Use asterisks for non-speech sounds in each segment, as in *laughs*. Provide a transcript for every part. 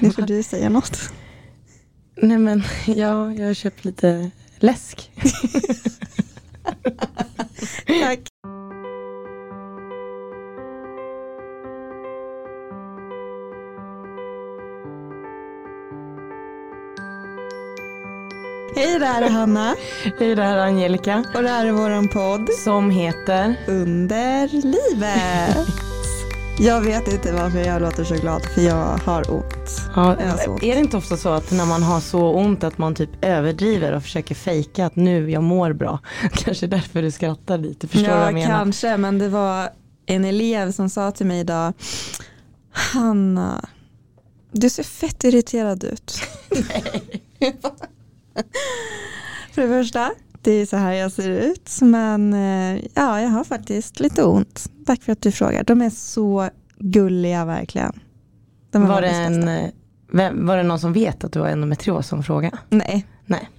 Nu får du säga något. Nej men ja, jag har köpt lite läsk. *laughs* Tack. Hej, det här är Hanna Hej, det här är Angelica. och det här är våran podd Som heter... Under livet. Jag vet inte varför jag låter så glad, för jag har ont. Ja, har ont. är det inte ofta så att när man har så ont att man typ överdriver och försöker fejka att nu jag mår bra. *laughs* Kanske därför du skrattar lite, förstår du vad jag Ja, menar? kanske, men det var en elev som sa till mig idag, Hanna, du ser fett irriterad ut. *laughs* *laughs* För det första, det är så här jag ser ut, men eh, ja, jag har faktiskt lite ont. Tack för att du frågar. De är så gulliga verkligen. De Var det, en, eh, vem, var det någon som vet att du har endometrios som fråga? Nej. Nej.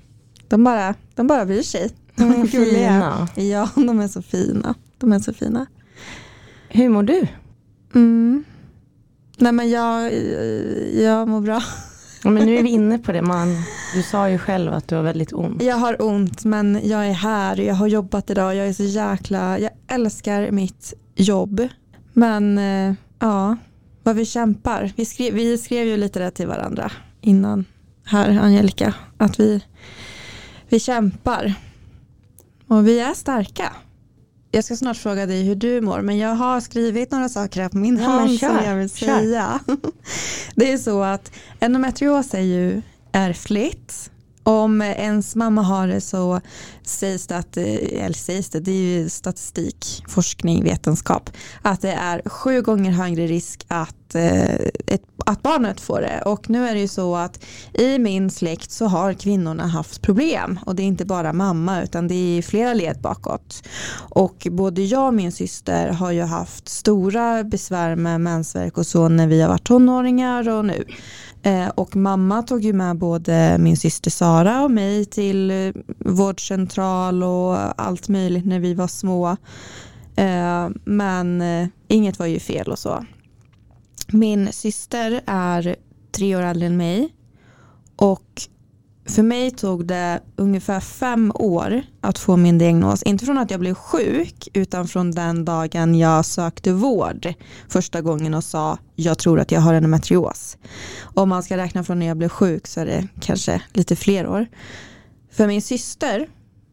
De bara, de bara bryr sig. De är *laughs* gulliga. fina. Ja, de är så fina. De är så fina. Hur mår du? Mm. Nej men jag, jag mår bra. Ja, men nu är vi inne på det. Man, du sa ju själv att du har väldigt ont. Jag har ont men jag är här, jag har jobbat idag, jag är så jäkla, jag älskar mitt jobb. Men eh, ja, vad vi kämpar. Vi skrev, vi skrev ju lite det till varandra innan här Angelica, att vi, vi kämpar. Och vi är starka. Jag ska snart fråga dig hur du mår men jag har skrivit några saker här på min Ja, hand som kör, jag vill kör. säga. *laughs* Det är så att endometrios är ju ärftligt. Om ens mamma har det så sägs det att, eh, eller sägs det, det är ju statistik, forskning, vetenskap, att det är sju gånger högre risk att, Eh, ett, att barnet får det. Och nu är det ju så att i min släkt så har kvinnorna haft problem och det är inte bara mamma utan det är flera led bakåt. Och både jag och min syster har ju haft stora besvär med mensvärk och så när vi har varit tonåringar och nu. Eh, och mamma tog ju med både min syster Sara och mig till eh, vårdcentral och allt möjligt när vi var små. Men inget var ju fel och så. Min syster är tre år äldre än mig och för mig tog det ungefär fem år att få min diagnos. Inte från att jag blev sjuk utan från den dagen jag sökte vård första gången och sa jag tror att jag har endometrios. Om man ska räkna från när jag blev sjuk så är det kanske lite fler år. För min syster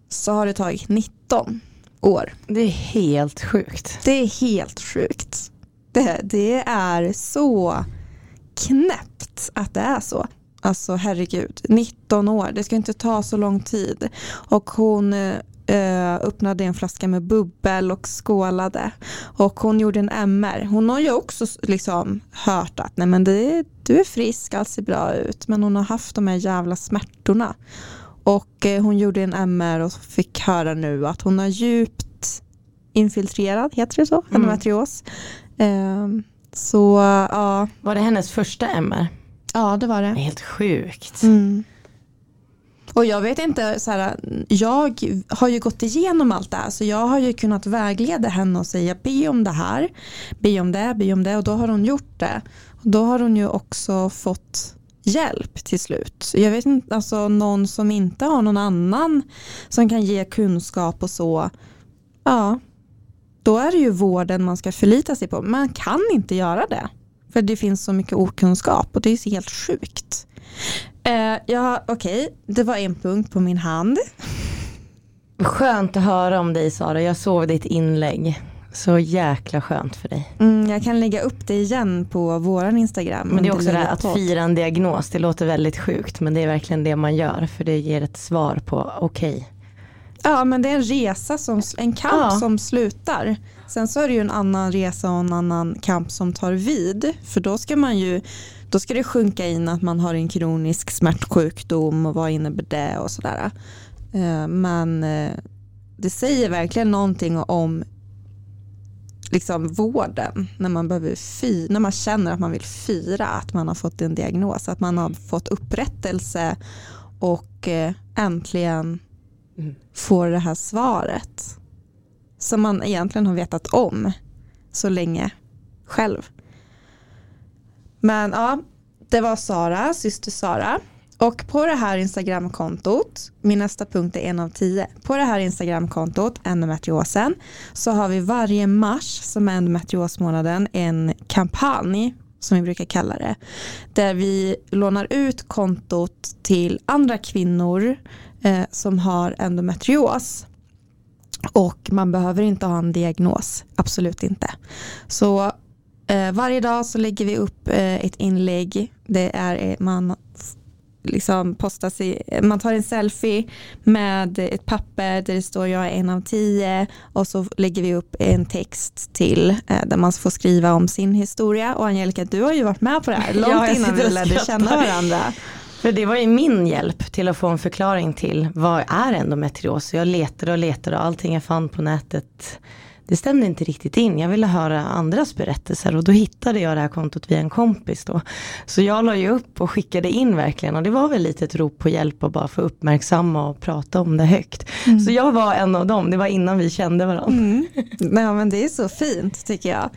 så har det tagit 19 år. Det är helt sjukt. Det är helt sjukt. Det, det är så knäppt att det är så. Alltså herregud, 19 år, det ska inte ta så lång tid. Och hon eh, öppnade en flaska med bubbel och skålade. Och hon gjorde en MR. Hon har ju också liksom hört att nej men det, du är frisk, allt ser bra ut. Men hon har haft de här jävla smärtorna. Och eh, hon gjorde en MR och fick höra nu att hon har djupt infiltrerad, heter det så? Mm. Endometrios. Ehm, så ja, Var det hennes första MR? ja, det var det. helt sjukt. Mm. Och jag vet inte, så här, jag har ju gått igenom allt det här så jag har ju kunnat vägleda henne och säga be om det här, be om det, be om det och då har hon gjort det. Och då har hon ju också fått hjälp till slut. Jag vet inte, alltså någon som inte har någon annan som kan ge kunskap och så, ja, då är det ju vården man ska förlita sig på. Man kan inte göra det. För det finns så mycket okunskap och det är helt sjukt. Eh, ja, okej, det var en punkt på min hand. Skönt att höra om dig Sara. Jag såg ditt inlägg. Så jäkla skönt för dig. Mm, jag kan lägga upp det igen på våran Instagram. Men det är också det här att fira en diagnos. Det låter väldigt sjukt men det är verkligen det man gör. För det ger ett svar på okej. Ja, men det är en resa, som, en kamp Ja. som slutar. Sen så är det ju en annan resa och en annan kamp som tar vid. För då ska man ju då ska det sjunka in att man har en kronisk smärtsjukdom och vad innebär det och sådär. Eh, Men eh, det säger verkligen någonting om liksom vården när man, behöver fi, när man känner att man vill fira att man har fått en diagnos, att man har fått upprättelse och eh, äntligen Mm. får det här svaret som man egentligen har vetat om så länge själv. Men ja, det var Sara, syster Sara. Och på det här Instagramkontot, min nästa punkt är en av tio, på det här Instagramkontot, endometriosen, så har vi varje mars som är endometriosmånaden en kampanj som vi brukar kalla det, där vi lånar ut kontot till andra kvinnor eh, som har endometrios. Och man behöver inte ha en diagnos, absolut inte. Så eh, varje dag så lägger vi upp eh, ett inlägg. Det är eh, man liksom postar sig, man tar en selfie med ett papper där det står jag är en av tio och så lägger vi upp en text till eh, där man får skriva om sin historia och Angelica du har ju varit med på det här *laughs* långt ja, innan vi lärde känna varandra. För det var ju min hjälp till att få en förklaring till vad är endometrios. Jag letade och letade och allting jag fann på nätet det stämde inte riktigt in. Jag ville höra andras berättelser och då hittade jag det här kontot via en kompis då. Så jag la ju upp och skickade in verkligen och det var väl lite ett rop på hjälp och bara få uppmärksamma och prata om det högt. Mm. Så jag var en av dem, det var innan vi kände varandra. Mm. *laughs* Nej, men det är så fint tycker jag.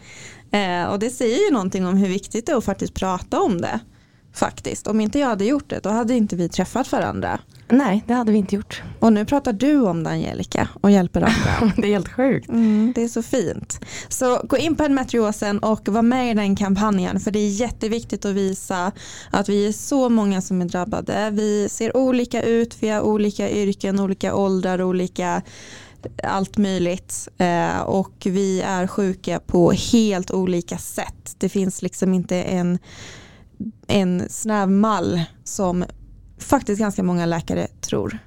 Eh, och det säger ju någonting om hur viktigt det är att faktiskt prata om det. Faktiskt, om inte jag hade gjort det då hade inte vi träffat varandra. Nej, det hade vi inte gjort. Och nu pratar du om det Angelica och hjälper andra. *laughs* det är helt sjukt. Mm, det är så fint. Så gå in på endometriosen och var med i den kampanjen för det är jätteviktigt att visa att vi är så många som är drabbade. Vi ser olika ut, vi har olika yrken, olika åldrar, olika allt möjligt eh, och vi är sjuka på helt olika sätt. Det finns liksom inte en en snäv mall som faktiskt ganska många läkare tror.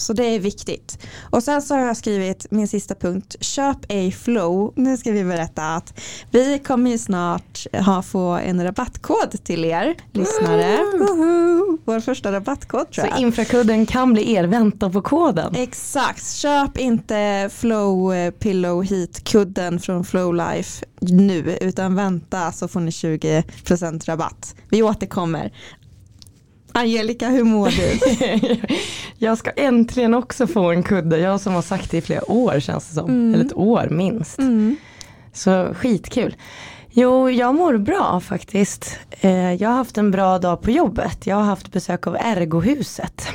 Så det är viktigt. Och sen så har jag skrivit min sista punkt, köp a flow. Nu ska vi berätta att vi kommer ju snart ha, få en rabattkod till er lyssnare. Woho! Vår första rabattkod tror jag. Så infrakudden kan bli er, vänta på koden. Exakt, köp inte flow eh, pillow heat kudden från flow life nu utan vänta så får ni 20% rabatt. Vi återkommer. Angelica, hur mår du? *laughs* jag ska äntligen också få en kudde. Jag som har sagt det i flera år känns det som. Mm. Eller ett år minst. Mm. Så skitkul. Jo, jag mår bra faktiskt. Eh, jag har haft en bra dag på jobbet. Jag har haft besök av Ergohuset.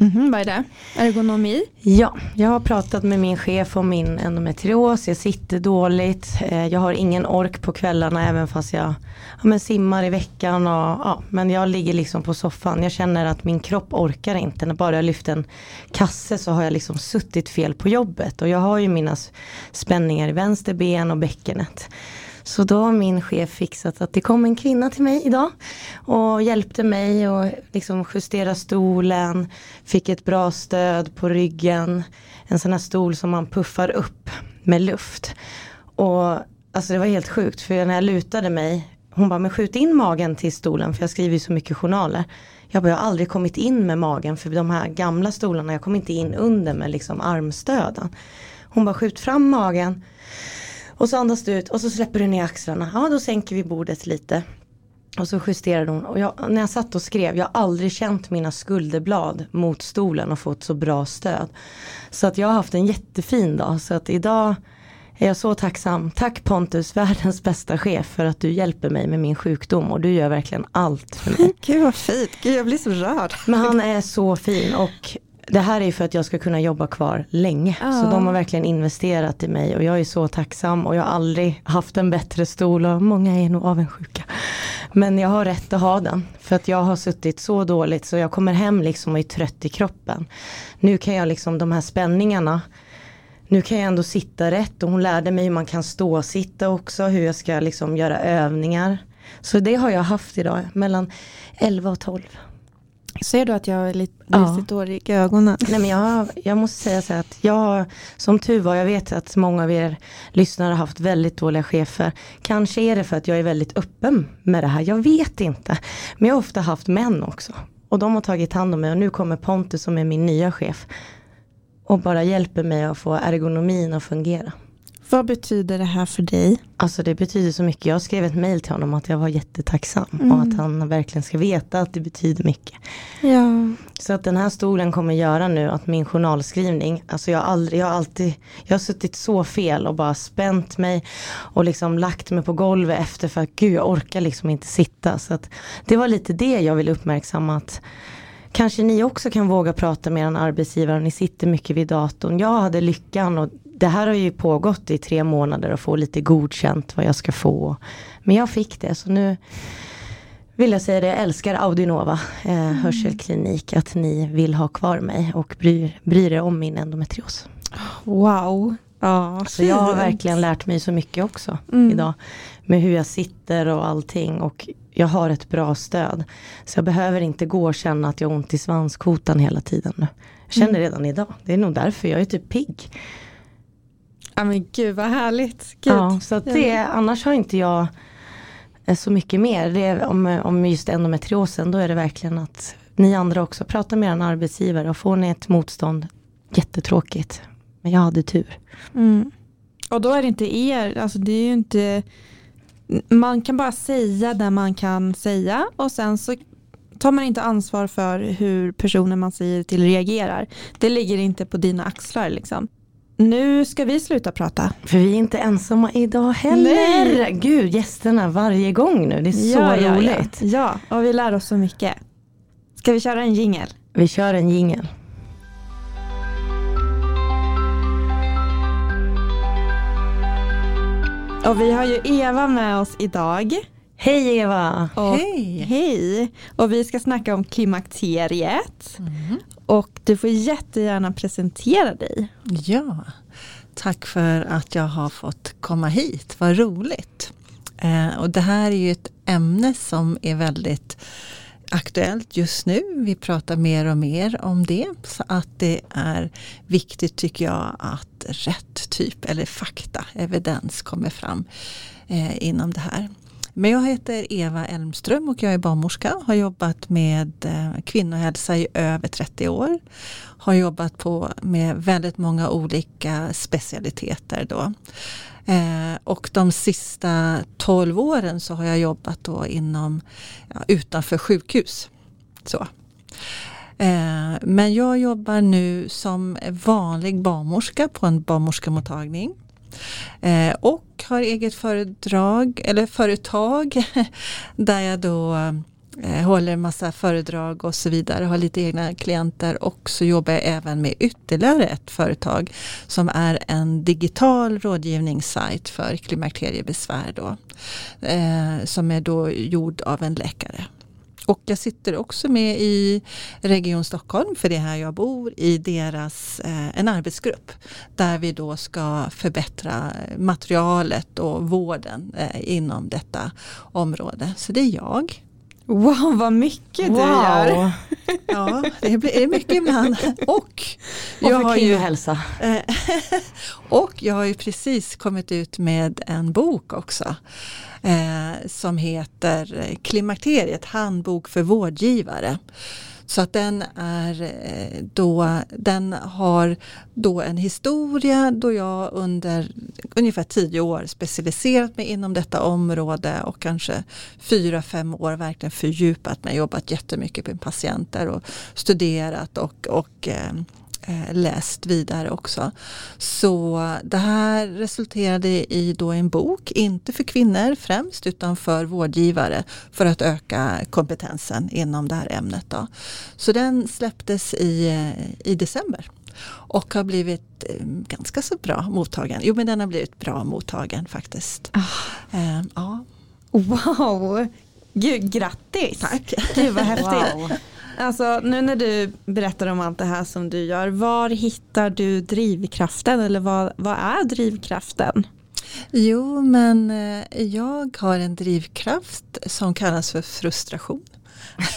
Mm -hmm, vad är det? Ergonomi? Ja, jag har pratat med min chef om min endometrios. Jag sitter dåligt. Eh, jag har ingen ork på kvällarna även fast jag ja, men simmar i veckan. Och, ja, men jag ligger liksom på soffan. Jag känner att min kropp orkar inte. När bara jag lyft en kasse så har jag liksom suttit fel på jobbet. Och jag har ju mina spänningar i vänster ben och bäckenet. Så då har min chef fixat att det kom en kvinna till mig idag och hjälpte mig att liksom justera stolen, fick ett bra stöd på ryggen, en sån här stol som man puffar upp med luft. Och alltså det var helt sjukt för när jag lutade mig, hon bara men skjut in magen till stolen för jag skriver ju så mycket journaler. Jag bara, jag har aldrig kommit in med magen för de här gamla stolarna, jag kom inte in under med liksom armstöden. Hon bara skjut fram magen och så andas du ut och så släpper du ner axlarna. Ja, då sänker vi bordet lite. Och så justerade hon. Och jag, när jag satt och skrev, jag har aldrig känt mina skulderblad mot stolen och fått så bra stöd. Så att jag har haft en jättefin dag. Så att idag är jag så tacksam. Tack Pontus, *laughs* världens bästa chef för att du hjälper mig med min sjukdom och du gör verkligen allt för mig. *laughs* Gud vad fint, Gud jag blir så rörd. Men han är så fin och det här är för att jag ska kunna jobba kvar länge. Ja. Så de har verkligen investerat i mig och jag är så tacksam och jag har aldrig haft en bättre stol och många är nog avundsjuka. Men jag har rätt att ha den. För att jag har suttit så dåligt så jag kommer hem liksom och är trött i kroppen. Nu kan jag liksom de här spänningarna nu kan jag ändå sitta rätt och hon lärde mig hur man kan stå sitta också, hur jag ska liksom göra övningar. Så det har jag haft idag, mellan 11 och 12. Ser du att jag är lite, ja. lite dålig i ögonen? Nej, men jag, jag måste säga så att jag, som tur var, jag vet att många av er lyssnare har haft väldigt dåliga chefer. Kanske är det för att jag är väldigt öppen med det här, jag vet inte. Men jag har ofta haft män också. Och de har tagit hand om mig och nu kommer Pontus som är min nya chef. Och bara hjälper mig att få ergonomin att fungera. Vad betyder det här för dig? Alltså det betyder så mycket. Jag skrev ett mail till honom att jag var jättetacksam mm. och att han verkligen ska veta att det betyder mycket. Ja. Så att den här stolen kommer göra nu att min journalskrivning, alltså jag har aldrig, jag har alltid, jag har suttit så fel och bara spänt mig och liksom lagt mig på golvet efter för att gud jag orkar liksom inte sitta. Så att det var lite det jag vill uppmärksamma att kanske ni också kan våga prata med en arbetsgivare och ni sitter mycket vid datorn. Jag hade lyckan och det här har ju pågått i tre månader och få lite godkänt vad jag ska få. Men jag fick det så nu vill jag säga det, jag älskar Audinova eh, mm. hörselklinik, att ni vill ha kvar mig och bryr, bryr er om min endometrios. Wow. Ja, så jag har verkligen lärt mig så mycket också mm. idag. Med hur jag sitter och allting och jag har ett bra stöd. Så jag behöver inte gå och känna att jag har ont i svanskotan hela tiden nu. Jag känner mm. redan idag, det är nog därför jag är typ pigg. Ja men gud vad härligt. Gud. Ja, så det, annars har inte jag eh, så mycket mer. Det, om, om just endometriosen då är det verkligen att ni andra också pratar med er arbetsgivare och får ni ett motstånd jättetråkigt. Men jag hade tur. Mm. Och då är det inte er, alltså det är inte man kan bara säga det man kan säga och sen så tar man inte ansvar för hur personen man säger till reagerar. Det ligger inte på dina axlar liksom. Nu ska vi sluta prata. För vi är inte ensamma idag heller. Nej. Gud, gästerna varje gång nu. Det är så ja, roligt. Ja, ja, och vi lär oss så mycket. Ska vi köra en jingel? Vi kör en jingel. Och vi har ju Eva med oss idag. Hej Eva! Och, hej! Hej! Och vi ska snacka om klimakteriet. Mm. Och du får jättegärna presentera dig. Ja, tack för att jag har fått komma hit. Vad roligt. Eh, och det här är ju ett ämne som är väldigt aktuellt just nu. Vi pratar mer och mer om det. Så att det är viktigt tycker jag att rätt typ eller fakta, evidens kommer fram eh, inom det här. Men jag heter Eva Elmström och jag är barnmorska. Har jobbat med eh, kvinnohälsa i över 30 år. Har jobbat på med väldigt många olika specialiteter då. Eh, och de sista 12 åren så har jag jobbat då inom ja, utanför sjukhus. Så. Eh, men jag jobbar nu som vanlig barnmorska på en barnmorskemottagning. Eh, och har eget föredrag, eller företag *laughs* där jag då eh, håller massa föredrag och så vidare, har lite egna klienter och så jobbar jag även med ytterligare ett företag som är en digital rådgivningssajt för klimakteriebesvär då. Eh, som är då gjord av en läkare. Och jag sitter också med i Region Stockholm, för det är här jag bor, i deras, eh, en arbetsgrupp. Där vi då ska förbättra materialet och vården eh, inom detta område. Så det är jag. Wow vad mycket wow. du gör. Ja det blir mycket ibland. Och jag har ju hälsa. *laughs* och jag har ju precis kommit ut med en bok också. Eh, som heter eh, Klimakteriet, handbok för vårdgivare. Så att den, är eh, då, den har då en historia då jag under ungefär tio år specialiserat mig inom detta område och kanske fyra, fem år verkligen fördjupat mig, jobbat jättemycket med patienter och studerat och, och eh, eh, eh, läst vidare också. Så det här resulterade i då en bok, inte för kvinnor främst utan för vårdgivare för att öka kompetensen inom det här ämnet. Då. Så den släpptes i, i december och har blivit eh, ganska så bra mottagen. Jo men den har blivit bra mottagen faktiskt. Eh, ja. Wow, Gud, grattis! Tack! Gud vad häftigt. Wow. Alltså, nu när du berättar om allt det här som du gör, var hittar du drivkraften eller vad, vad är drivkraften? Jo, men eh, jag har en drivkraft som kallas för frustration.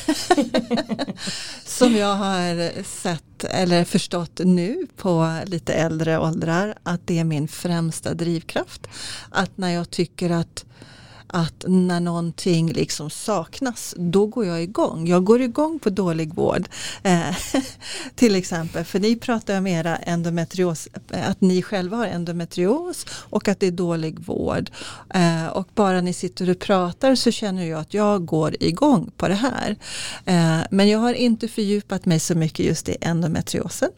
*laughs* som jag har sett eller förstått nu på lite äldre åldrar att det är min främsta drivkraft. Att när jag tycker att att när någonting liksom saknas, då går jag igång. Jag går igång på dålig vård. Eh, *laughs* till exempel, för ni pratar om era endometrios, att ni själva har endometrios och att det är dålig vård. Eh, och bara ni sitter och pratar så känner jag att jag går igång på det här. Eh, men jag har inte fördjupat mig så mycket just i endometriosen.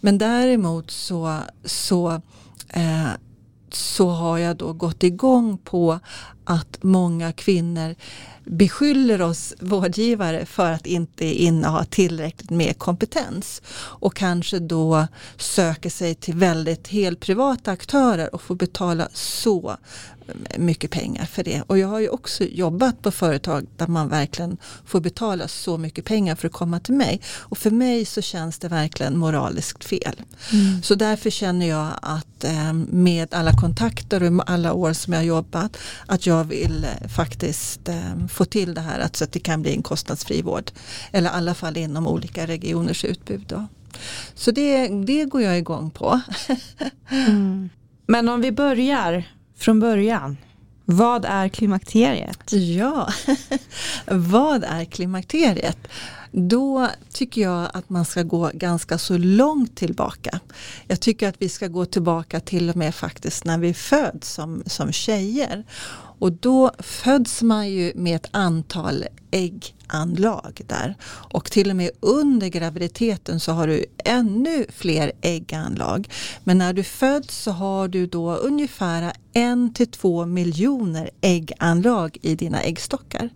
Men däremot så, så eh, så har jag då gått igång på att många kvinnor beskyller oss vårdgivare för att inte inneha tillräckligt med kompetens och kanske då söker sig till väldigt helt privata aktörer och får betala så mycket pengar för det. Och jag har ju också jobbat på företag där man verkligen får betala så mycket pengar för att komma till mig. Och för mig så känns det verkligen moraliskt fel. Mm. Så därför känner jag att eh, med alla kontakter och alla år som jag har jobbat att jag vill eh, faktiskt eh, få till det här att, så att det kan bli en kostnadsfri vård. Eller i alla fall inom olika regioners utbud. Då. Så det, det går jag igång på. *laughs* mm. Men om vi börjar från början. Vad är klimakteriet? Ja, *laughs* vad är klimakteriet? Då tycker jag att man ska gå ganska så långt tillbaka. Jag tycker att vi ska gå tillbaka till och med faktiskt när vi föds som, som tjejer. Och då föds man ju med ett antal ägg ägganlag där. Och till och med under graviditeten så har du ännu fler ägganlag. Men när du föds så har du då ungefär en till två miljoner ägganlag i dina äggstockar.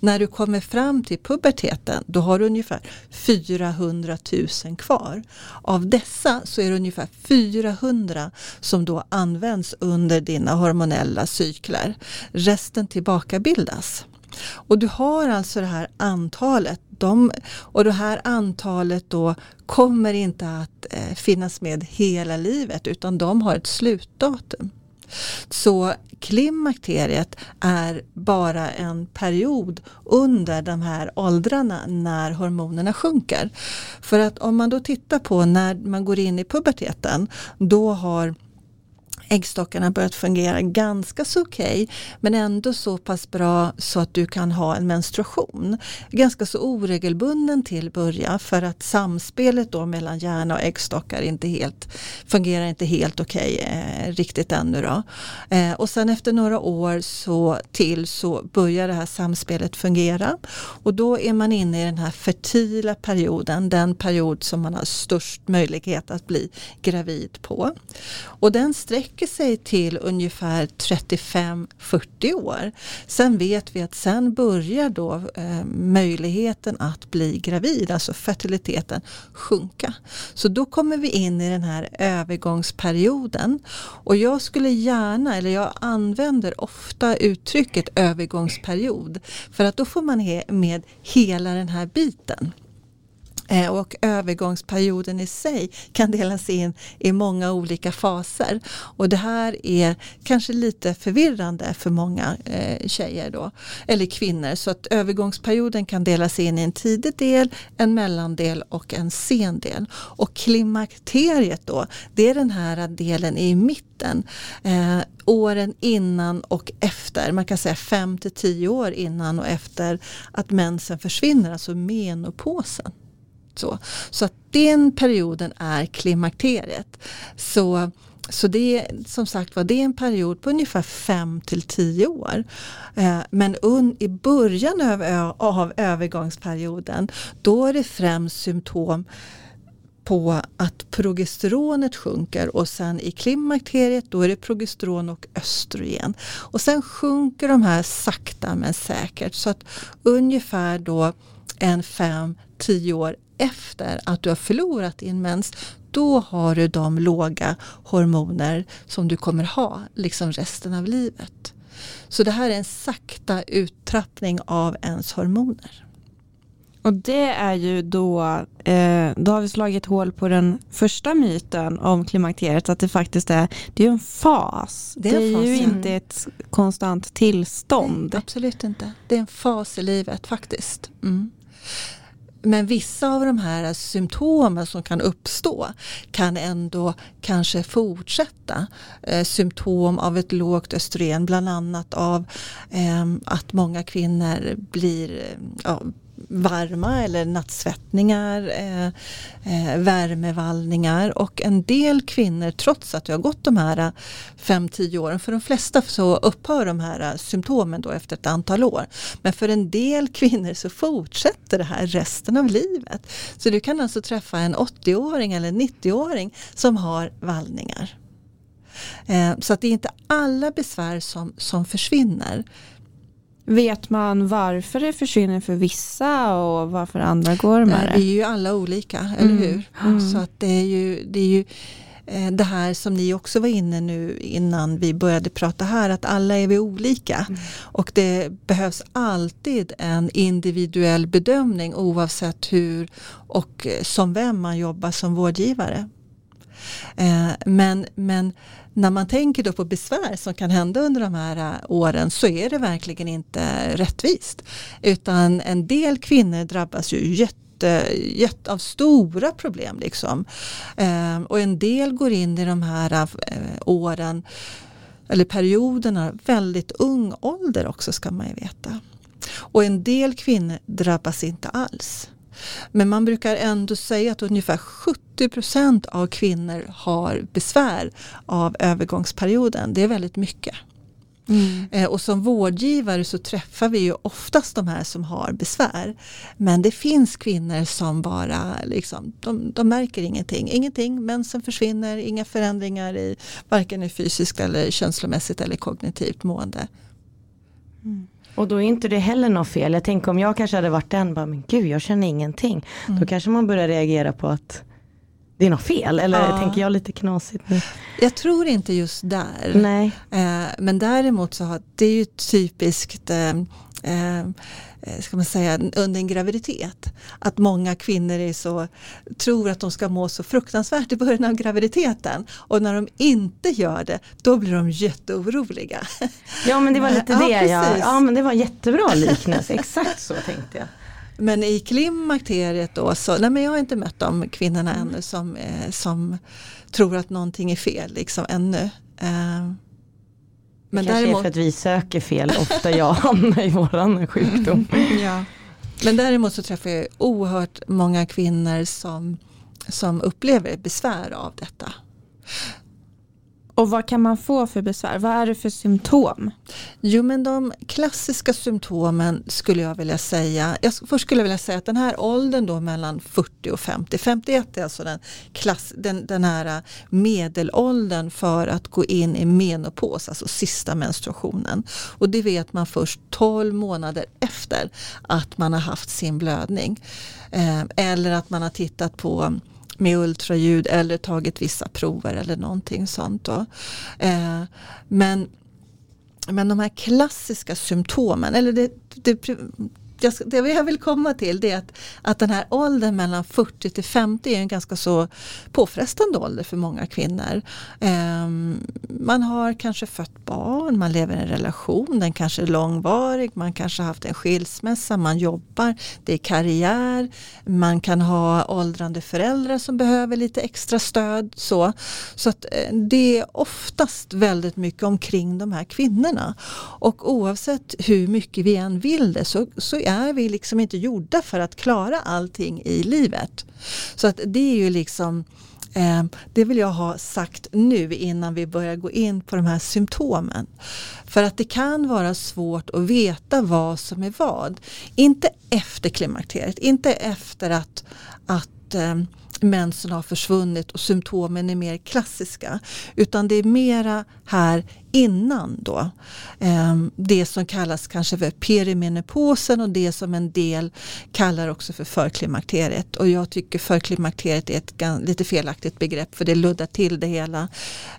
När du kommer fram till puberteten då har du ungefär 400 000 kvar. Av dessa så är det ungefär 400 som då används under dina hormonella cykler. Resten tillbakabildas. Och du har alltså det här antalet de, och det här antalet då kommer inte att eh, finnas med hela livet utan de har ett slutdatum. Så klimakteriet är bara en period under de här åldrarna när hormonerna sjunker. För att om man då tittar på när man går in i puberteten då har äggstockarna börjat fungera ganska så okej okay, men ändå så pass bra så att du kan ha en menstruation. Ganska så oregelbunden till början för att samspelet då mellan hjärna och äggstockar inte helt, fungerar inte helt okej okay, eh, riktigt ännu. Då. Eh, och sen efter några år så till så börjar det här samspelet fungera och då är man inne i den här fertila perioden, den period som man har störst möjlighet att bli gravid på. Och den sträcker sträcker sig till ungefär 35-40 år. Sen vet vi att sen börjar då eh, möjligheten att bli gravid, alltså fertiliteten, sjunka. Så då kommer vi in i den här övergångsperioden. Och jag skulle gärna, eller jag använder ofta uttrycket övergångsperiod för att då får man med hela den här biten. Eh, och övergångsperioden i sig kan delas in i många olika faser. Och det här är kanske lite förvirrande för många eh, tjejer då, eller kvinnor. Så att övergångsperioden kan delas in i en tidig del, en mellandel och en sen del. Och klimakteriet då, det är den här delen i mitten. Eh, åren innan och efter, man kan säga 5 till 10 år innan och efter att mensen försvinner, alltså menopausen. Så, så att den perioden är klimakteriet. Så, så det är som sagt var det är en period på ungefär 5 till 10 år. Eh, men un, i början av, av övergångsperioden då är det främst symptom på att progesteronet sjunker och sen i klimakteriet då är det progesteron och östrogen. Och sen sjunker de här sakta men säkert så att ungefär då en 5-10 år efter att du har förlorat din mens då har du de låga hormoner som du kommer ha liksom resten av livet. Så det här är en sakta uttrappning av ens hormoner. Och det är ju då, eh, då har vi slagit hål på den första myten om klimakteriet, att det faktiskt är, det är en fas. Det är, det är fas, ju ja. inte ett konstant tillstånd. Nej, absolut inte. Det är en fas i livet faktiskt. Mm men vissa av de här symptomen som kan uppstå kan ändå kanske fortsätta. Eh, symptom av ett lågt östrogen, bland annat av eh, att många kvinnor blir eh, ja, varma eller nattsvettningar, eh, eh, värmevallningar och en del kvinnor trots att det har gått de här eh, 5-10 åren, för de flesta så upphör de här eh, symptomen då efter ett antal år. Men för en del kvinnor så fortsätter det här resten av livet. Så du kan alltså träffa en 80-åring eller 90-åring som har vallningar. Eh, så att det är inte alla besvär som, som försvinner. Vet man varför det försvinner för vissa och varför andra går med det? Vi är ju alla olika, eller mm. hur? Mm. Så att det är ju, det är ju eh, det här som ni också var inne nu innan vi började prata här, att alla är vi olika. Mm. Och det behövs alltid en individuell bedömning oavsett hur och som vem man jobbar som vårdgivare. Eh, men, men när man tänker då på besvär som kan hända under de här äh, åren så är det verkligen inte rättvist. Utan en del kvinnor drabbas ju jätte, jätte av stora problem. Liksom. Eh, och en del går in i de här eh, åren eller perioderna väldigt ung ålder också ska man ju veta. Och en del kvinnor drabbas inte alls. Men man brukar ändå säga att ungefär 70 procent av kvinnor har besvär av övergångsperioden. Det är väldigt mycket. Mm. Eh, och som vårdgivare så träffar vi ju oftast de här som har besvär. Men det finns kvinnor som bara liksom, de, de märker ingenting. Ingenting, mensen försvinner, inga förändringar i varken i fysiskt eller känslomässigt eller kognitivt mående. Mm. Och då är inte det heller något fel. Jag tänker om jag kanske hade varit den, bara, men gud jag känner ingenting. Mm. Då kanske man börjar reagera på att det är något fel. Eller ja. tänker jag lite knasigt nu? Jag tror inte just där. Nej. Eh, men däremot så har det är ju typiskt eh, eh, ska man säga, under en graviditet. Att många kvinnor är så, tror att de ska må så fruktansvärt i början av graviditeten och när de inte gör det då blir de jätteoroliga. Ja men det var lite *laughs* det ja, jag, ja men det var jättebra liknelse, exakt så tänkte jag. Men i klimakteriet då så, nej men jag har inte mött de kvinnorna mm. ännu som, eh, som tror att någonting är fel liksom ännu. Eh, men det kanske däremot... är för att vi söker fel ofta jag hamnar i våran sjukdom. *laughs* ja. Men däremot så träffar jag oerhört många kvinnor som, som upplever besvär av detta. Och vad kan man få för besvär? Vad är det för symptom? Jo men de klassiska symptomen skulle jag vilja säga. Jag, först skulle jag vilja säga att den här åldern då mellan 40 och 50. 51 är alltså den, klass, den, den här äh, medelåldern för att gå in i menopaus, alltså sista menstruationen. Och det vet man först 12 månader efter att man har haft sin blödning. Eh, eller att man har tittat på med ultraljud eller tagit vissa prover eller någonting sånt. Då. Eh, men, men de här klassiska symptomen, eller det, det jag, det jag vill komma till det är att, att den här åldern mellan 40 till 50 är en ganska så påfrestande ålder för många kvinnor. Eh, man har kanske fött barn, man lever i en relation, den kanske är långvarig, man kanske har haft en skilsmässa, man jobbar, det är karriär, man kan ha åldrande föräldrar som behöver lite extra stöd. Så, så att, eh, det är oftast väldigt mycket omkring de här kvinnorna. Och oavsett hur mycket vi än vill det så, så är vi liksom inte gjorda för att klara allting i livet. Så att det är ju liksom eh, det vill jag ha sagt nu innan vi börjar gå in på de här symptomen. För att det kan vara svårt att veta vad som är vad. Inte efter klimakteriet, inte efter att, att eh, mensen har försvunnit och symptomen är mer klassiska. Utan det är mera här innan då. Ehm, det som kallas kanske för perimenopausen och det som en del kallar också för förklimakteriet. Och jag tycker förklimakteriet är ett lite felaktigt begrepp för det luddar till det hela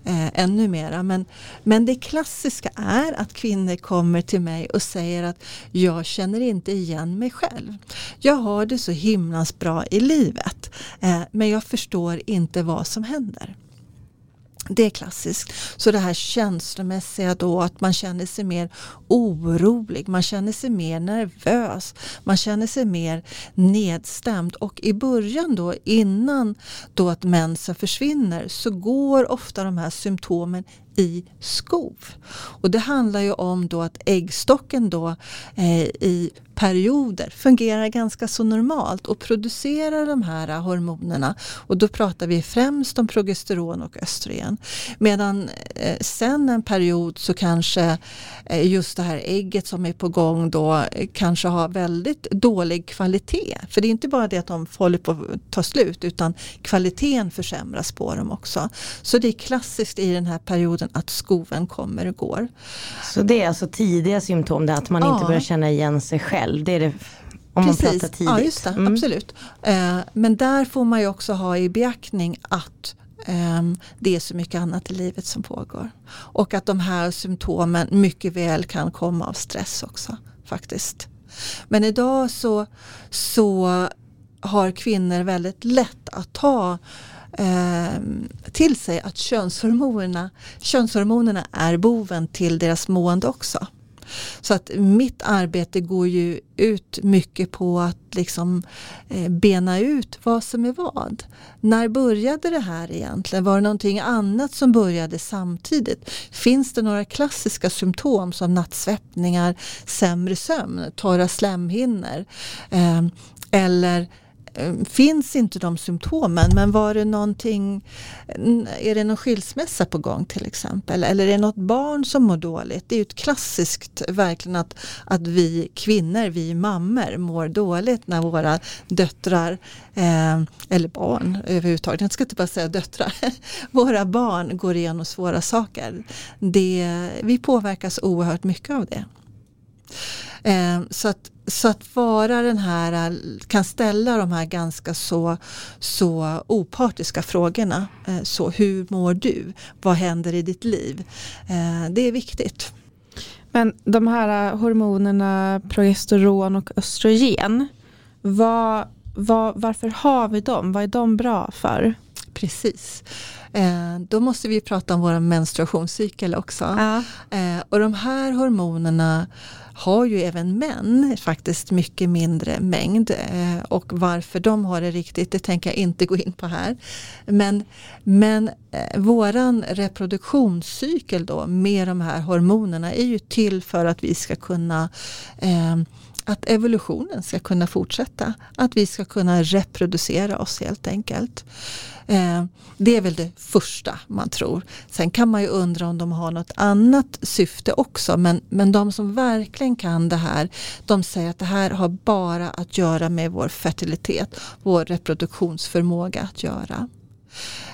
eh, ännu mera. Men, men det klassiska är att kvinnor kommer till mig och säger att jag känner inte igen mig själv. Jag har det så himlans bra i livet eh, men jag förstår inte vad som händer. Det är klassiskt. Så det här känslomässiga då att man känner sig mer orolig, man känner sig mer nervös, man känner sig mer nedstämd och i början då innan då att mensen försvinner så går ofta de här symptomen i skov. Och det handlar ju om då att äggstocken då eh, i perioder fungerar ganska så normalt och producerar de här hormonerna. Och då pratar vi främst om progesteron och östrogen. Medan eh, sen en period så kanske eh, just det här ägget som är på gång då eh, kanske har väldigt dålig kvalitet. För det är inte bara det att de håller på att ta slut utan kvaliteten försämras på dem också. Så det är klassiskt i den här perioden att skoven kommer och går. Så det är alltså tidiga symptom, det att man ja. inte börjar känna igen sig själv. Det är det om Precis. man pratar tidigt. Ja, just det, mm. absolut. Eh, men där får man ju också ha i beaktning att ehm, det är så mycket annat i livet som pågår. Och att de här symptomen mycket väl kan komma av stress också faktiskt. Men idag så, så har kvinnor väldigt lätt att ta eh, till sig att könshormonerna, könshormonerna är boven till deras mående också. Så att mitt arbete går ju ut mycket på att liksom eh, bena ut vad som är vad. När började det här egentligen? Var det någonting annat som började samtidigt? Finns det några klassiska symptom som nattsvettningar, sämre sömn, torra slemhinnor eh, eller Eh, finns inte de symptomen men var det någonting, är det någon skilsmässa på gång till exempel eller är det något barn som mår dåligt? Det är ju ett klassiskt verkligen att, att vi kvinnor, vi mammor mår dåligt när våra döttrar eh, eller barn överhuvudtaget, jag ska inte bara säga döttrar, *laughs* våra barn går igenom svåra saker. Det, vi påverkas oerhört mycket av det. Eh, så, att, så att vara den här, kan ställa de här ganska så, så opartiska frågorna. Eh, så hur mår du? Vad händer i ditt liv? Eh, det är viktigt. Men de här hormonerna progesteron och östrogen. Vad, vad, varför har vi dem? Vad är de bra för? Precis. Eh, då måste vi prata om vår menstruationscykel också. Ja. Eh, och de här hormonerna har ju även män faktiskt mycket mindre mängd. Eh, och varför de har det riktigt, det tänker jag inte gå in på här. Men, men eh, våran reproduktionscykel då med de här hormonerna är ju till för att vi ska kunna eh, att evolutionen ska kunna fortsätta. Att vi ska kunna reproducera oss helt enkelt. Eh, det är väl det första man tror. Sen kan man ju undra om de har något annat syfte också. Men, men de som verkligen kan det här, de säger att det här har bara att göra med vår fertilitet, vår reproduktionsförmåga att göra.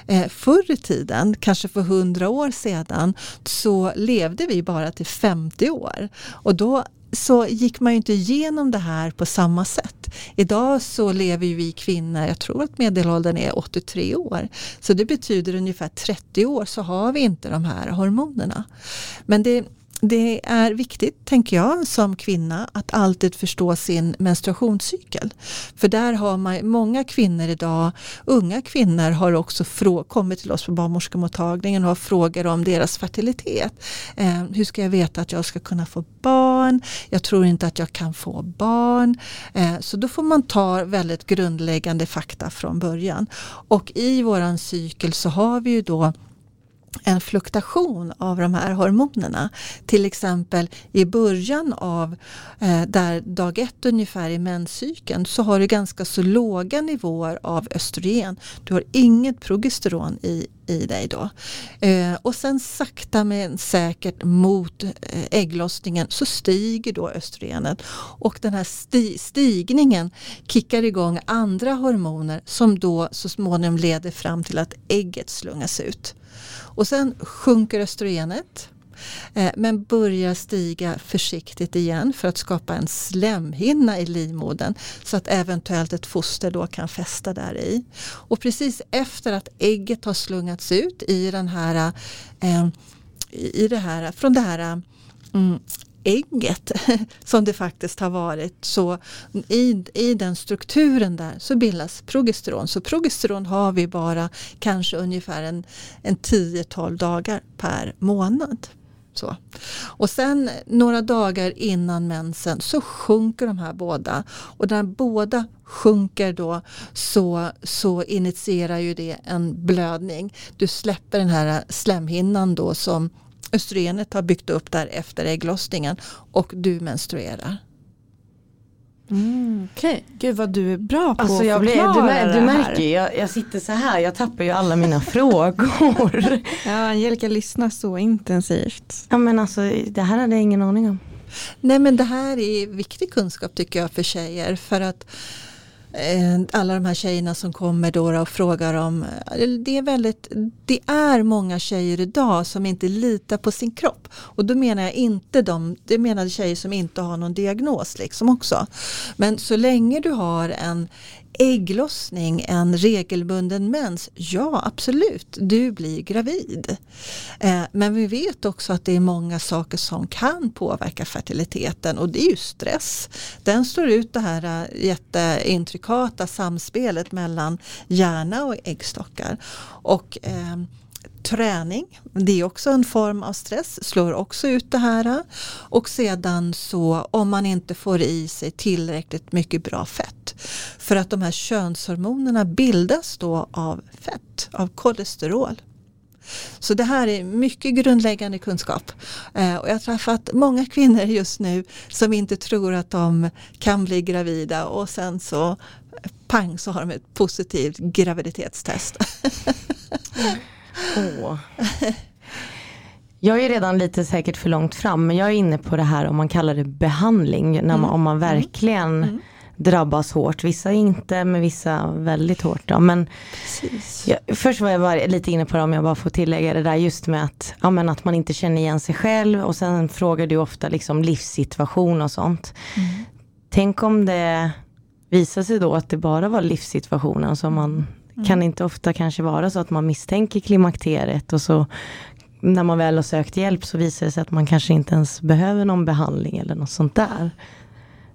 Eh, förr i tiden, kanske för hundra år sedan, så levde vi bara till 50 år. Och då så gick man ju inte igenom det här på samma sätt. Idag så lever ju vi kvinnor, jag tror att medelåldern är 83 år. Så det betyder ungefär 30 år så har vi inte de här hormonerna. Men det det är viktigt, tänker jag, som kvinna att alltid förstå sin menstruationscykel. För där har man många kvinnor idag, unga kvinnor har också kommit till oss på barnmorskemottagningen och har frågor om deras fertilitet. Eh, hur ska jag veta att jag ska kunna få barn? Jag tror inte att jag kan få barn. Eh, så då får man ta väldigt grundläggande fakta från början. Och i våran cykel så har vi ju då en fluktuation av de här hormonerna. Till exempel i början av eh, där dag ett ungefär i menscykeln så har du ganska så låga nivåer av östrogen. Du har inget progesteron i, i dig då. Eh, och sen sakta men säkert mot eh, ägglossningen så stiger då östrogenet och den här sti stigningen kickar igång andra hormoner som då så småningom leder fram till att ägget slungas ut. Och sen sjunker östrogenet eh, men börjar stiga försiktigt igen för att skapa en slemhinna i livmodern så att eventuellt ett foster då kan fästa där i. Och precis efter att ägget har slungats ut i den här, eh, i det här från det här mm, ägget *laughs* som det faktiskt har varit så i, i den strukturen där så bildas progesteron. Så progesteron har vi bara kanske ungefär en, en 10-12 dagar per månad. Så. Och sen några dagar innan mensen så sjunker de här båda. Och när båda sjunker då så, så initierar ju det en blödning. Du släpper den här slemhinnan då som östrogenet har byggt upp där efter ägglossningen och du menstruerar. Mm, Okej, okay. gud vad du är bra på alltså att jag förklara blir, du, mär, du märker ju, jag, jag, sitter så här, jag tappar ju alla mina *laughs* frågor. Ja, Angelica lyssnar så intensivt. Ja men alltså det här hade jag ingen aning om. Nej men det här är viktig kunskap tycker jag för tjejer för att Eh, Eh, alla de här tjejerna som kommer då och frågar om, eh, det är, väldigt, det är många tjejer idag som inte litar på sin kropp. Och då menar jag inte de, det menar tjejer som inte har någon diagnos liksom också. Men så länge du har en ägglossning, en regelbunden mens, ja absolut, du blir gravid. Eh, men vi vet också att det är många saker som kan påverka fertiliteten och det är ju stress. Den slår ut det här eh, jätteintrikata samspelet mellan hjärna och äggstockar. Och eh, träning, det är också en form av stress, slår också ut det här. Och sedan så om man inte får i sig tillräckligt mycket bra fett. För att de här könshormonerna bildas då av fett, av kolesterol. Så det här är mycket grundläggande kunskap. Eh, och jag har träffat många kvinnor just nu som inte tror att de kan bli gravida och sen så pang så har de ett positivt graviditetstest. *laughs* Mm. Åh. Jag är redan lite säkert för långt fram men jag är inne på det här om man kallar det behandling. När man, mm. Om man mm. verkligen mm. drabbas hårt. Vissa inte men vissa väldigt hårt. Då. Men jag, först var jag bara lite inne på det om jag bara får tillägga det där just med att, ja, men att man inte känner igen sig själv och sen frågar du ofta liksom livssituation och sånt. Mm. Tänk om det visar sig då att det bara var livssituationen som man Mm. Kan inte ofta kanske vara så att man misstänker klimakteriet och så när man väl har sökt hjälp så visar det sig att man kanske inte ens behöver någon behandling eller något sånt där.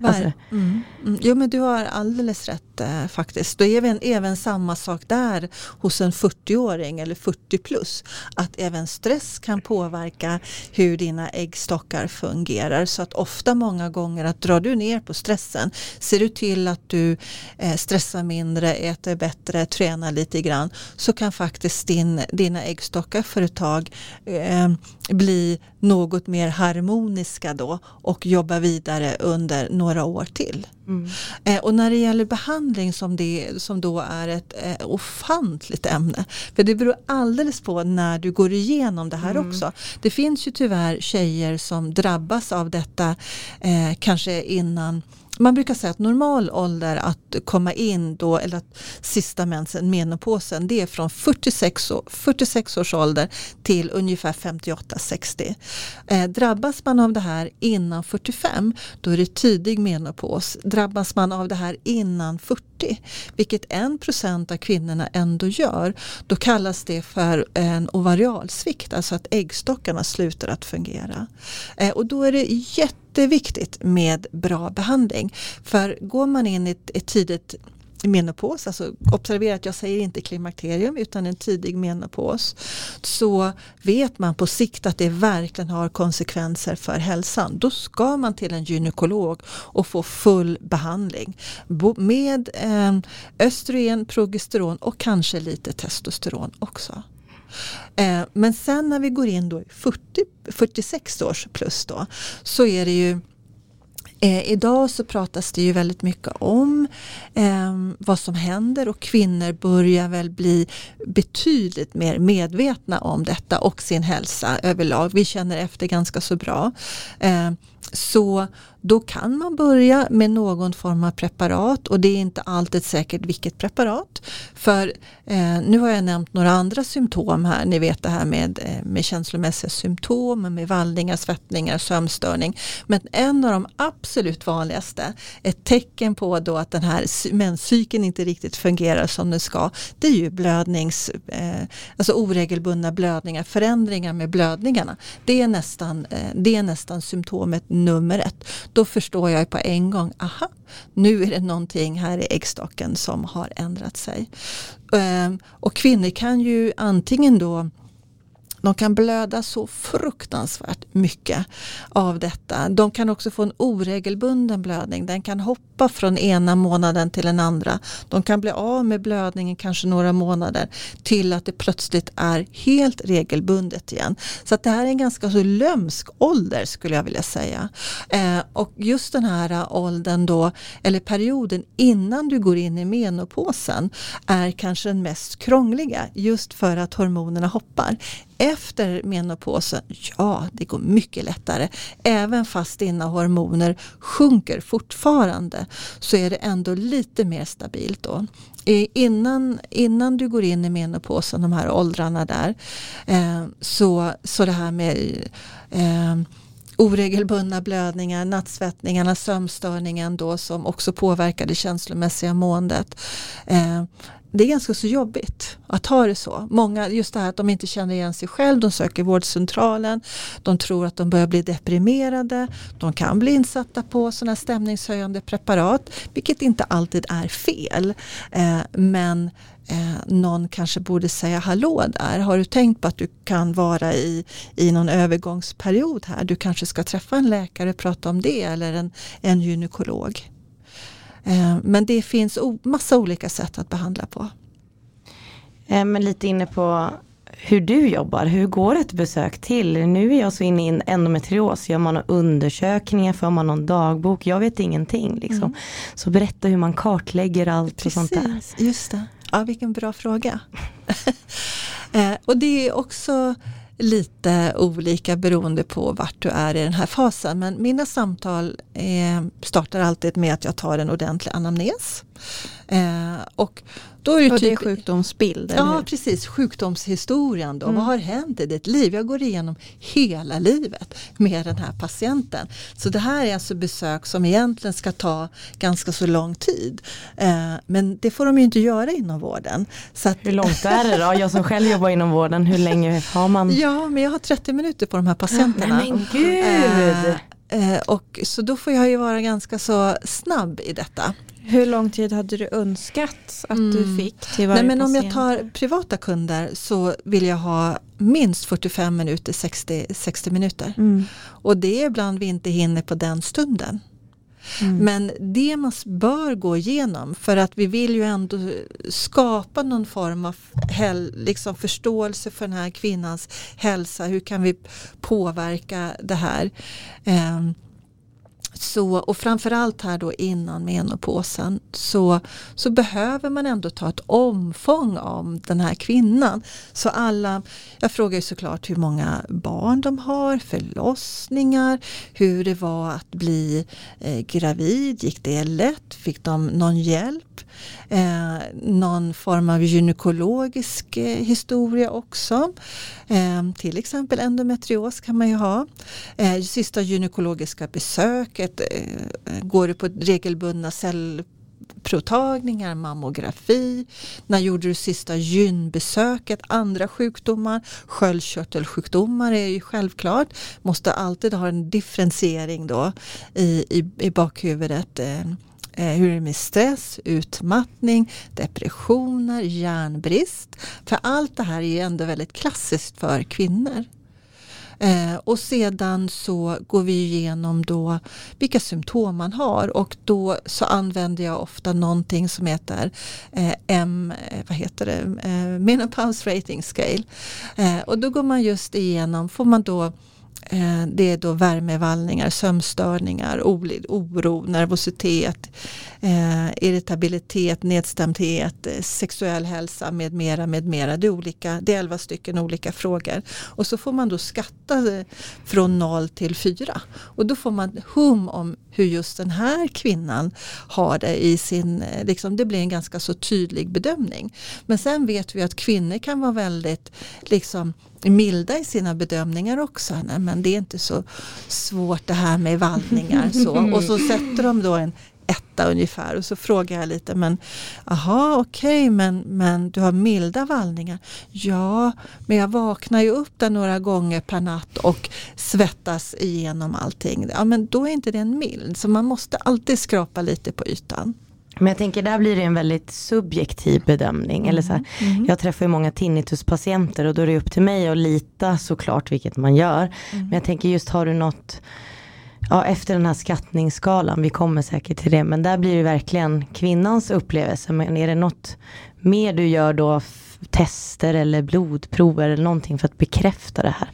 Alltså. Mm. Mm. Jo men du har alldeles rätt eh, faktiskt. Då är även, även samma sak där hos en 40-åring eller 40 plus. Att även stress kan påverka hur dina äggstockar fungerar. Så att ofta många gånger att drar du ner på stressen, ser du till att du eh, stressar mindre, äter bättre, tränar lite grann så kan faktiskt din, dina äggstockar för ett tag eh, bli något mer harmoniska då och jobba vidare under några år till. Mm. Eh, och när det gäller behandling som, det, som då är ett eh, ofantligt ämne. För det beror alldeles på när du går igenom det här mm. också. Det finns ju tyvärr tjejer som drabbas av detta eh, kanske innan man brukar säga att normal ålder att komma in då, eller att sista mensen, menopausen, det är från 46, 46 års ålder till ungefär 58-60. Eh, drabbas man av det här innan 45, då är det tidig menopaus. Drabbas man av det här innan 40, vilket 1 % av kvinnorna ändå gör, då kallas det för en ovarialsvikt, alltså att äggstockarna slutar att fungera. Eh, och då är det jätte jätteviktigt med bra behandling. För går man in i ett, ett tidigt menopaus, alltså observera att jag säger inte klimakterium utan en tidig menopaus, så vet man på sikt att det verkligen har konsekvenser för hälsan. Då ska man till en gynekolog och få full behandling med eh, östrogen, progesteron och kanske lite testosteron också. Eh, men sen när vi går in då i 40, 46 års plus då så är det ju Eh, idag så pratas det ju väldigt mycket om eh, vad som händer och kvinnor börjar väl bli betydligt mer medvetna om detta och sin hälsa överlag. Vi känner efter ganska så bra. Eh, så då kan man börja med någon form av preparat och det är inte alltid säkert vilket preparat. För eh, nu har jag nämnt några andra symptom här. Ni vet det här med, eh, med känslomässiga symptom, med vallningar, svettningar, sömnstörning. Men en av de absolut vanligaste, ett tecken på då att den här menscykeln inte riktigt fungerar som den ska, det är ju blödnings, eh, alltså oregelbundna blödningar, förändringar med blödningarna. Det är nästan, eh, det är nästan symptomet nummer ett. Då förstår jag på en gång, aha, nu är det någonting här i äggstocken som har ändrat sig. Ehm, och kvinnor kan ju antingen då de kan blöda så fruktansvärt mycket av detta. De kan också få en oregelbunden blödning. Den kan hoppa från ena månaden till den andra. De kan bli av med blödningen kanske några månader till att det plötsligt är helt regelbundet igen. Så att det här är en ganska så lömsk ålder skulle jag vilja säga. Eh, och just den här åldern då, eller perioden innan du går in i menopausen är kanske den mest krångliga just för att hormonerna hoppar efter menopausen, ja det går mycket lättare. Även fast dina hormoner sjunker fortfarande så är det ändå lite mer stabilt då. Innan, innan du går in i menopausen, de här åldrarna där, eh, så, så det här med eh, oregelbundna blödningar, nattsvettningarna, sömnstörningen då som också påverkar det känslomässiga måendet. Eh, det är ganska så jobbigt att ha det så. Många, just det här att de inte känner igen sig själv, de söker vårdcentralen, de tror att de börjar bli deprimerade, de kan bli insatta på sådana stämningshöjande preparat, vilket inte alltid är fel. Eh, men eh, någon kanske borde säga hallå där, har du tänkt på att du kan vara i, i någon övergångsperiod här, du kanske ska träffa en läkare och prata om det eller en, en gynekolog. Eh, men det finns massa olika sätt att behandla på. Eh, men lite inne på hur du jobbar, hur går ett besök till? Nu är jag så inne i en endometrios, gör man undersökningar, för man någon dagbok? Jag vet ingenting. Liksom. Mm. Så berätta hur man kartlägger allt Precis, och sånt där. Just det, ja, vilken bra fråga. *laughs* Eh, och det är också lite olika beroende på vart du är i den här fasen. Men mina samtal eh, startar alltid med att jag tar en ordentlig anamnes. Eh, och då är det, typ, det är sjukdomsbild? Ja, precis. Sjukdomshistorien. Då. Mm. Vad har hänt i ditt liv? Jag går igenom hela livet med den här patienten. Så det här är alltså besök som egentligen ska ta ganska så lång tid. Eh, men det får de ju inte göra inom vården. Så att, hur långt är det då? Jag som själv jobbar inom vården, hur länge har man? Ja, men jag har 30 minuter på de här patienterna. Men gud! Eh, och, så då får jag ju vara ganska så snabb i detta. Hur lång tid hade du önskat att mm. du fick till varje Nej, men patient? Om jag tar privata kunder så vill jag ha minst 45 minuter, 60, 60 minuter. Mm. Och det är ibland vi inte hinner på den stunden. Mm. Men det man bör gå igenom för att vi vill ju ändå skapa någon form av liksom förståelse för den här kvinnans hälsa. Hur kan vi påverka det här? Um, så, och framförallt här då innan menopausen så, så behöver man ändå ta ett omfång om den här kvinnan. Så alla, jag frågar ju såklart hur många barn de har, förlossningar, hur det var att bli eh, gravid, gick det lätt, fick de någon hjälp? Eh, någon form av gynekologisk eh, historia också. Eh, till exempel endometrios kan man ju ha. Eh, sista gynekologiska besöket, eh, går du på regelbundna cellprovtagningar, mammografi. När gjorde du sista gynbesöket? Andra sjukdomar, sköldkörtelsjukdomar är ju självklart. Måste alltid ha en differentiering då i, i, i bakhuvudet. Eh, Eh, hur är det med stress, utmattning, depressioner, järnbrist. För allt det här är ändå väldigt klassiskt för kvinnor. Eh, och sedan så går vi igenom då vilka symptom man har och då så använder jag ofta någonting som heter eh, M, eh, vad heter det, eh, Menopause Rating Scale. Eh, och då går man just igenom, får man då Eh, det är då värmevallningar, sömnstörningar, oro, nervositet, eh, irritabilitet, nedstämdhet, eh, sexuell hälsa med mera, med mera. Det är, olika, det är elva stycken olika frågor. Och så får man då skatta från noll till fyra. Och då får man hum om hur just den här kvinnan har det i sin, liksom, det blir en ganska så tydlig bedömning. Men sen vet vi att kvinnor kan vara väldigt liksom milda i sina bedömningar också. Nej, men det är inte så svårt det här med vallningar. Så. *laughs* Och så sätter de då en etta ungefär och så frågar jag lite men aha okej okay, men, men du har milda vallningar. Ja men jag vaknar ju upp där några gånger per natt och svettas igenom allting. Ja men då är inte det en mild så man måste alltid skrapa lite på ytan. Men jag tänker där blir det en väldigt subjektiv bedömning. Mm. Eller så här, mm. Jag träffar ju många tinnituspatienter och då är det upp till mig att lita såklart vilket man gör. Mm. Men jag tänker just har du något Ja, efter den här skattningsskalan, vi kommer säkert till det, men där blir det verkligen kvinnans upplevelse. Men är det något mer du gör då, tester eller blodprover eller någonting för att bekräfta det här?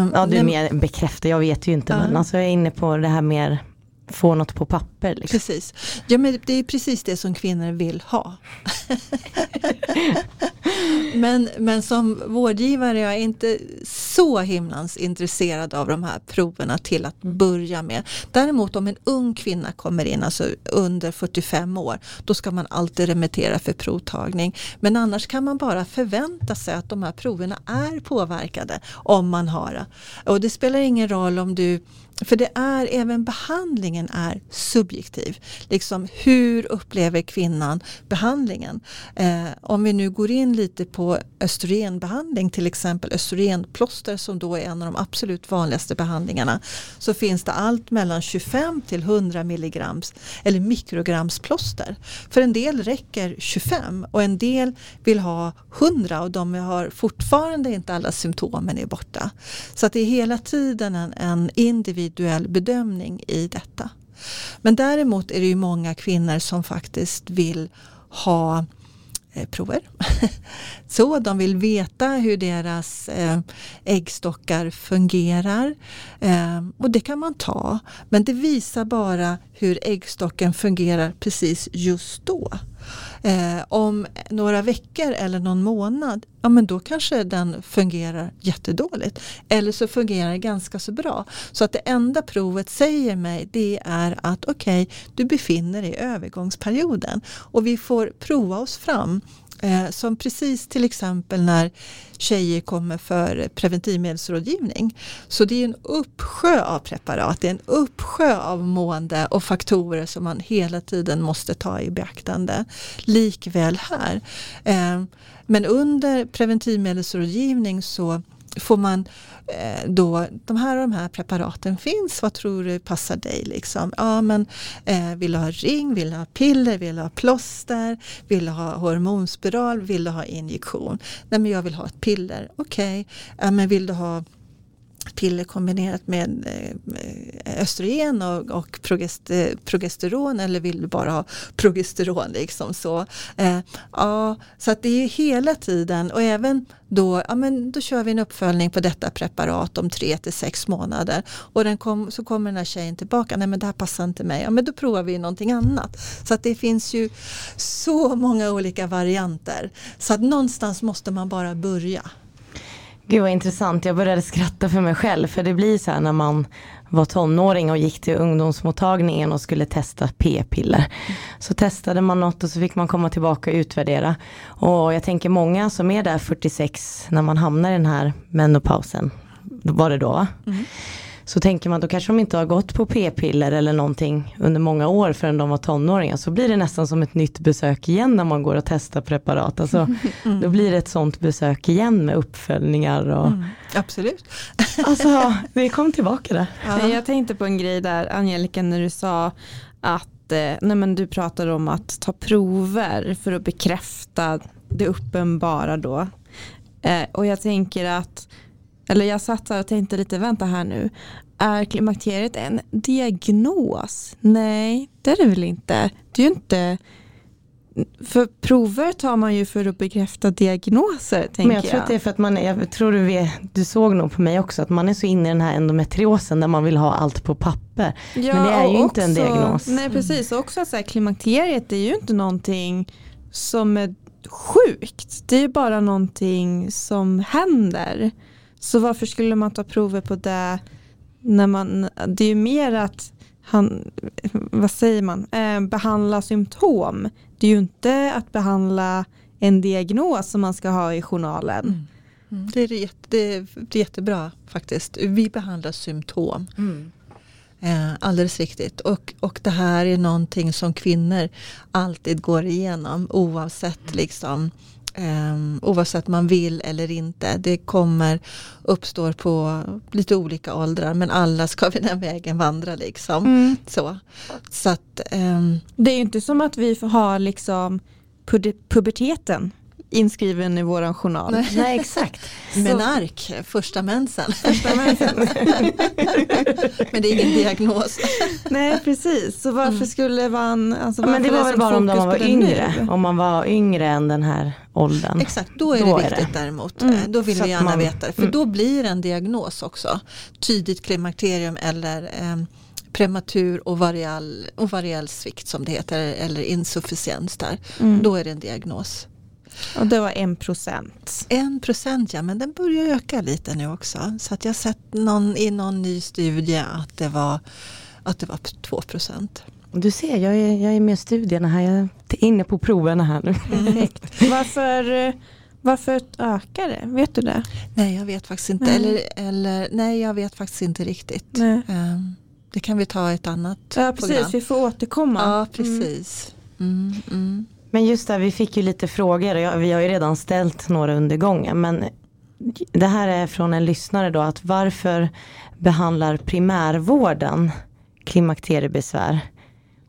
Um, ja, du är mer bekräfta, jag vet ju inte, uh. men alltså jag är inne på det här mer få något på papper. Liksom. Precis. Ja, men det är precis det som kvinnor vill ha. *laughs* men, men som vårdgivare är jag inte så himlans intresserad av de här proverna till att börja med. Däremot om en ung kvinna kommer in, alltså under 45 år, då ska man alltid remittera för provtagning. Men annars kan man bara förvänta sig att de här proverna är påverkade om man har det. Och det spelar ingen roll om du för det är, även behandlingen är subjektiv. Liksom hur upplever kvinnan behandlingen? Eh, om vi nu går in lite på östrogenbehandling, till exempel östrogenplåster som då är en av de absolut vanligaste behandlingarna. Så finns det allt mellan 25 till 100 milligrams eller mikrograms plåster. För en del räcker 25 och en del vill ha 100 och de har fortfarande inte alla symptomen är borta. Så att det är hela tiden en, en individ individuell bedömning i detta. Men däremot är det ju många kvinnor som faktiskt vill ha eh, prover. *laughs* Så de vill veta hur deras eh, äggstockar fungerar. Eh, och det kan man ta. Men det visar bara hur äggstocken fungerar precis just då. Eh, om några veckor eller någon månad, ja men då kanske den fungerar jättedåligt. Eller så fungerar det ganska så bra. Så att det enda provet säger mig det är att okej, okay, du befinner dig i övergångsperioden. Och vi får prova oss fram Eh, som precis till exempel när tjejer kommer för preventivmedelsrådgivning. Så det är en uppsjö av preparat, det är en uppsjö av mående och faktorer som man hela tiden måste ta i beaktande. Likväl här. Eh, men under preventivmedelsrådgivning så får man eh, då, de här och de här preparaten finns, vad tror du passar dig? Liksom? Ja, men, eh, vill du ha ring, vill du ha piller, vill du ha plåster, vill du ha hormonspiral, vill du ha injektion? Nej men jag vill ha ett piller, okej, okay. ja, men vill du ha piller kombinerat med eh, östrogen och, och eh, progesteron eller vill du bara ha progesteron liksom så. Eh, ja, så att det är hela tiden och även då, ja men då kör vi en uppföljning på detta preparat om tre till sex månader och den kom, så kommer den här tjejen tillbaka, nej men det här passar inte mig, ja men då provar vi någonting annat. Så att det finns ju så många olika varianter så att någonstans måste man bara börja. Gud vad intressant, jag började skratta för mig själv för det blir så här när man var tonåring och gick till ungdomsmottagningen och skulle testa p-piller. Så testade man något och så fick man komma tillbaka och utvärdera. Och jag tänker många som är där 46 när man hamnar i den här menopausen, var det då va? Mm så tänker man då kanske de inte har gått på p-piller eller någonting under många år förrän de var tonåringar. Så blir det nästan som ett nytt besök igen när man går och testar preparat. Alltså, *laughs* mm. Då blir det ett sånt besök igen med uppföljningar. Och... Mm. Absolut. *laughs* alltså, vi kom tillbaka där. Ja. Jag tänkte på en grej där Angelica när du sa att eh, nej men du pratade om att ta prover för att bekräfta det uppenbara då. Eh, och jag tänker att eller jag satt och tänkte lite, vänta här nu. Är klimakteriet en diagnos? Nej, det är det väl inte. Det är ju inte för prover tar man ju för att bekräfta diagnoser. Men jag, jag tror att det är för att man, jag tror du, vet, du såg nog på mig också, att man är så inne i den här endometriosen där man vill ha allt på papper. Ja, Men det är ju inte en diagnos. Nej precis, och också att så här, klimakteriet är ju inte någonting som är sjukt. Det är ju bara någonting som händer. Så varför skulle man ta prover på det när man, det är ju mer att han, vad säger man, eh, behandla symptom. Det är ju inte att behandla en diagnos som man ska ha i journalen. Mm. Mm. Det, är jätte, det, är, jättebra faktiskt. Vi behandlar symptom. Mm. Eh, alldeles riktigt. Och, och det här är någonting som kvinnor alltid går igenom oavsett liksom Um, oavsett man vill eller inte. Det kommer uppstår på lite olika åldrar men alla ska vi *laughs* den vägen vandra liksom. Mm. Så. Så att, um, det är ju inte som att vi får ha liksom puberteten inskriven i våran journal. Nej, Nej *laughs* exakt. Menark, första mensen. Första mensen. *laughs* men det är ingen diagnos. *laughs* Nej precis, så varför mm. skulle man... Alltså, ja, men det var väl bara om man var yngre. Nu? Om man var yngre än den här åldern. Exakt, då är då det viktigt är det. däremot. Mm. Då vill så vi gärna man, veta det. För mm. då blir det en diagnos också. Tidigt klimakterium eller eh, prematur ovarial, ovariell svikt som det heter eller insufficiens där. Mm. Då är det en diagnos. Och det var en procent. En procent ja, men den börjar öka lite nu också. Så att jag har sett någon, i någon ny studie att det var, att det var 2 procent. Du ser, jag är, jag är med i studierna här. Jag är inne på proverna här nu. Mm. varför, varför ökar det? Vet du det? Nej, jag vet faktiskt inte. Nej. Eller, eller, nej, jag vet faktiskt inte riktigt. Nej. Um, det kan vi ta ett annat Ja, precis. Program. Vi får återkomma. Ja, precis. Mm. Mm, mm. Men just det, vi fick ju lite frågor vi har ju redan ställt några under gången. Men det här är från en lyssnare då att varför behandlar primärvården klimakteriebesvär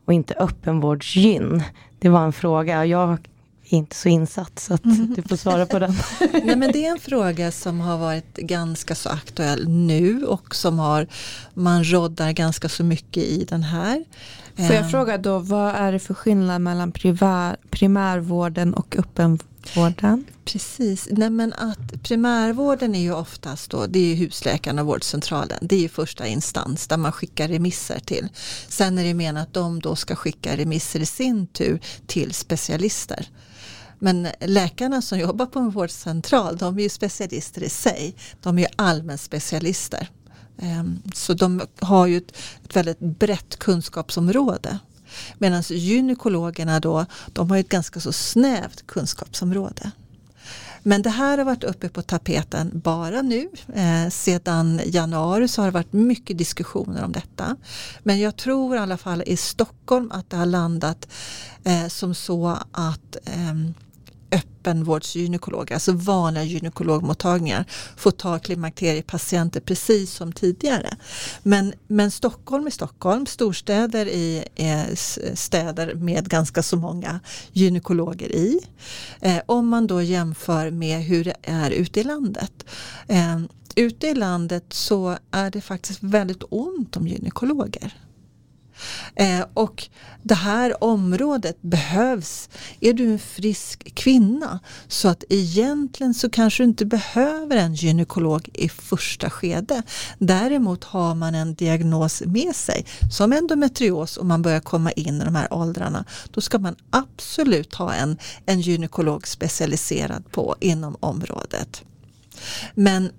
och inte öppenvårdsgyn? Det var en fråga och jag är inte så insatt så att mm. du får svara på den. *laughs* Nej, men det är en fråga som har varit ganska så aktuell nu och som har man roddar ganska så mycket i den här. Får jag fråga då, vad är det för skillnad mellan primär, primärvården och öppenvården? Precis, Nej, men att primärvården är ju oftast då, det är husläkaren och vårdcentralen. Det är ju första instans där man skickar remisser till. Sen är det menat att de då ska skicka remisser i sin tur till specialister. Men läkarna som jobbar på en vårdcentral, de är ju specialister i sig. De är ju allmänspecialister. Ehm, så de har ju ett, ett väldigt brett kunskapsområde. Medan gynekologerna då, de har ett ganska så snävt kunskapsområde. Men det här har varit uppe på tapeten bara nu. Eh, sedan januari så har det varit mycket diskussioner om detta. Men jag tror i alla fall i Stockholm att det har landat eh, som så att eh, öppenvårdsgynekologer, alltså vanliga gynekologmottagningar, får ta klimakteriepatienter precis som tidigare. Men, men Stockholm är Stockholm, storstäder i städer med ganska så många gynekologer i. Eh, om man då jämför med hur det är ute i landet. Eh, ute i landet så är det faktiskt väldigt ont om gynekologer. Eh, och det här området behövs. Är du en frisk kvinna så att egentligen så kanske du inte behöver en gynekolog i första skede. Däremot har man en diagnos med sig som endometrios och man börjar komma in i de här åldrarna. Då ska man absolut ha en, en gynekolog specialiserad på inom området. Men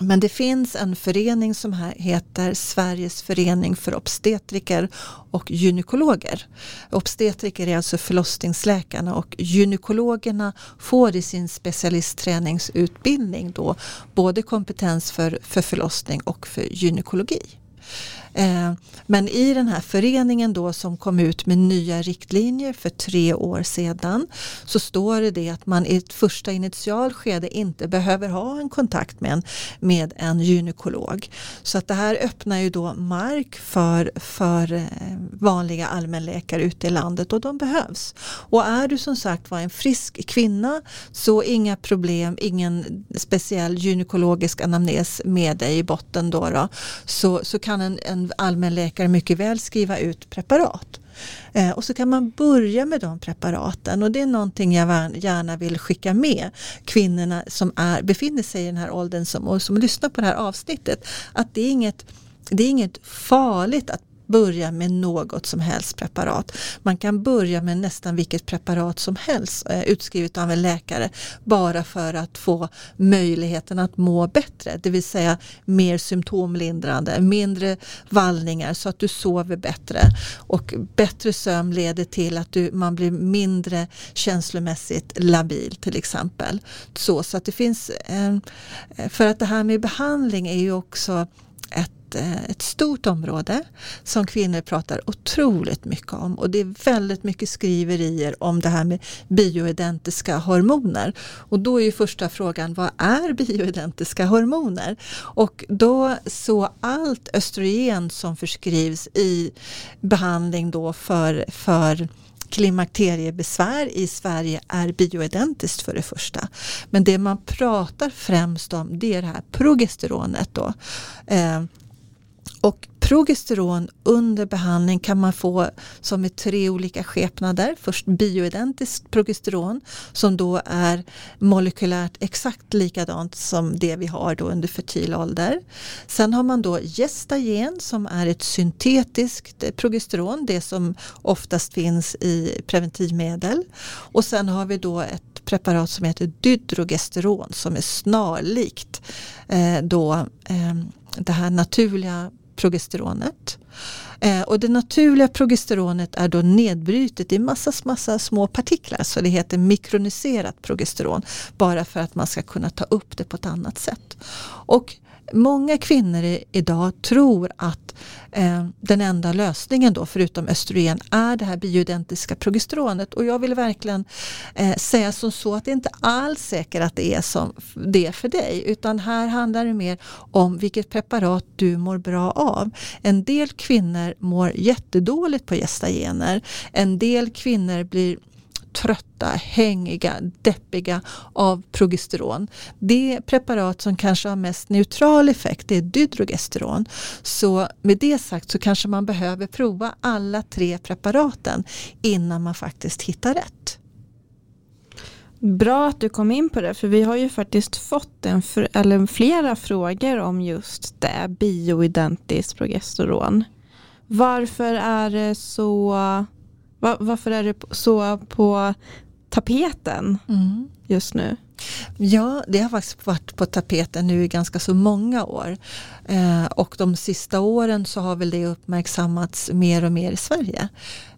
men det finns en förening som heter Sveriges förening för obstetriker och gynekologer. Obstetriker är alltså förlossningsläkarna och gynekologerna får i sin specialistträningsutbildning då både kompetens för, för förlossning och för gynekologi. Eh, men i den här föreningen då som kom ut med nya riktlinjer för tre år sedan så står det det att man i ett första initialskede inte behöver ha en kontakt med en, med en gynekolog. Så att det här öppnar ju då mark för, för eh, vanliga allmänläkare ute i landet och de behövs. Och är du som sagt var en frisk kvinna så inga problem, ingen speciell gynekologisk anamnes med dig i botten då, då så, så kan en, en allmänläkare mycket väl skriva ut preparat. Eh, och så kan man börja med de preparaten och det är någonting jag gärna vill skicka med kvinnorna som är, befinner sig i den här åldern som, och som lyssnar på det här avsnittet. Att det är inget det är inget farligt att börja med något som helst preparat. Man kan börja med nästan vilket preparat som helst eh, utskrivet av en läkare bara för att få möjligheten att må bättre. Det vill säga mer symptomlindrande, mindre vallningar så att du sover bättre. Och bättre sömn leder till att du, man blir mindre känslomässigt labil till exempel. Så, så att det finns, eh, eh, för att det här med behandling är ju också ett ett, eh, ett stort område som kvinnor pratar otroligt mycket om och det är väldigt mycket skriverier om det här med bioidentiska hormoner. Och då är ju första frågan, vad är bioidentiska hormoner? Och då så allt östrogen som förskrivs i behandling då för, för klimakteriebesvär i Sverige är bioidentiskt för det första. Men det man pratar främst om det är det här progesteronet. Då. Eh, och progesteron under behandling kan man få som i tre olika skepnader. Först bioidentiskt progesteron som då är molekylärt exakt likadant som det vi har då under fertil ålder. Sen har man då gestagen som är ett syntetiskt progesteron, det som oftast finns i preventivmedel. Och sen har vi då ett preparat som heter dydrogesteron som är snarlikt eh, då, eh, det här naturliga progesteronet. Eh, och det naturliga progesteronet är då nedbrytet i massa, massa små partiklar så det heter mikroniserat progesteron bara för att man ska kunna ta upp det på ett annat sätt. Och Många kvinnor idag tror att eh, den enda lösningen då förutom östrogen är det här bioidentiska progesteronet och jag vill verkligen eh, säga som så att det inte alls säkert att det är som det är för dig utan här handlar det mer om vilket preparat du mår bra av. En del kvinnor mår jättedåligt på gestagener. En del kvinnor blir trötta, hängiga, deppiga av progesteron. Det preparat som kanske har mest neutral effekt är dydrogesteron. Så med det sagt så kanske man behöver prova alla tre preparaten innan man faktiskt hittar rätt. Bra att du kom in på det, för vi har ju faktiskt fått en för, eller flera frågor om just det, bioidentiskt progesteron. Varför är det så var, varför är det så på tapeten mm. just nu? Ja, det har faktiskt varit på tapeten nu i ganska så många år. Eh, och de sista åren så har väl det uppmärksammats mer och mer i Sverige.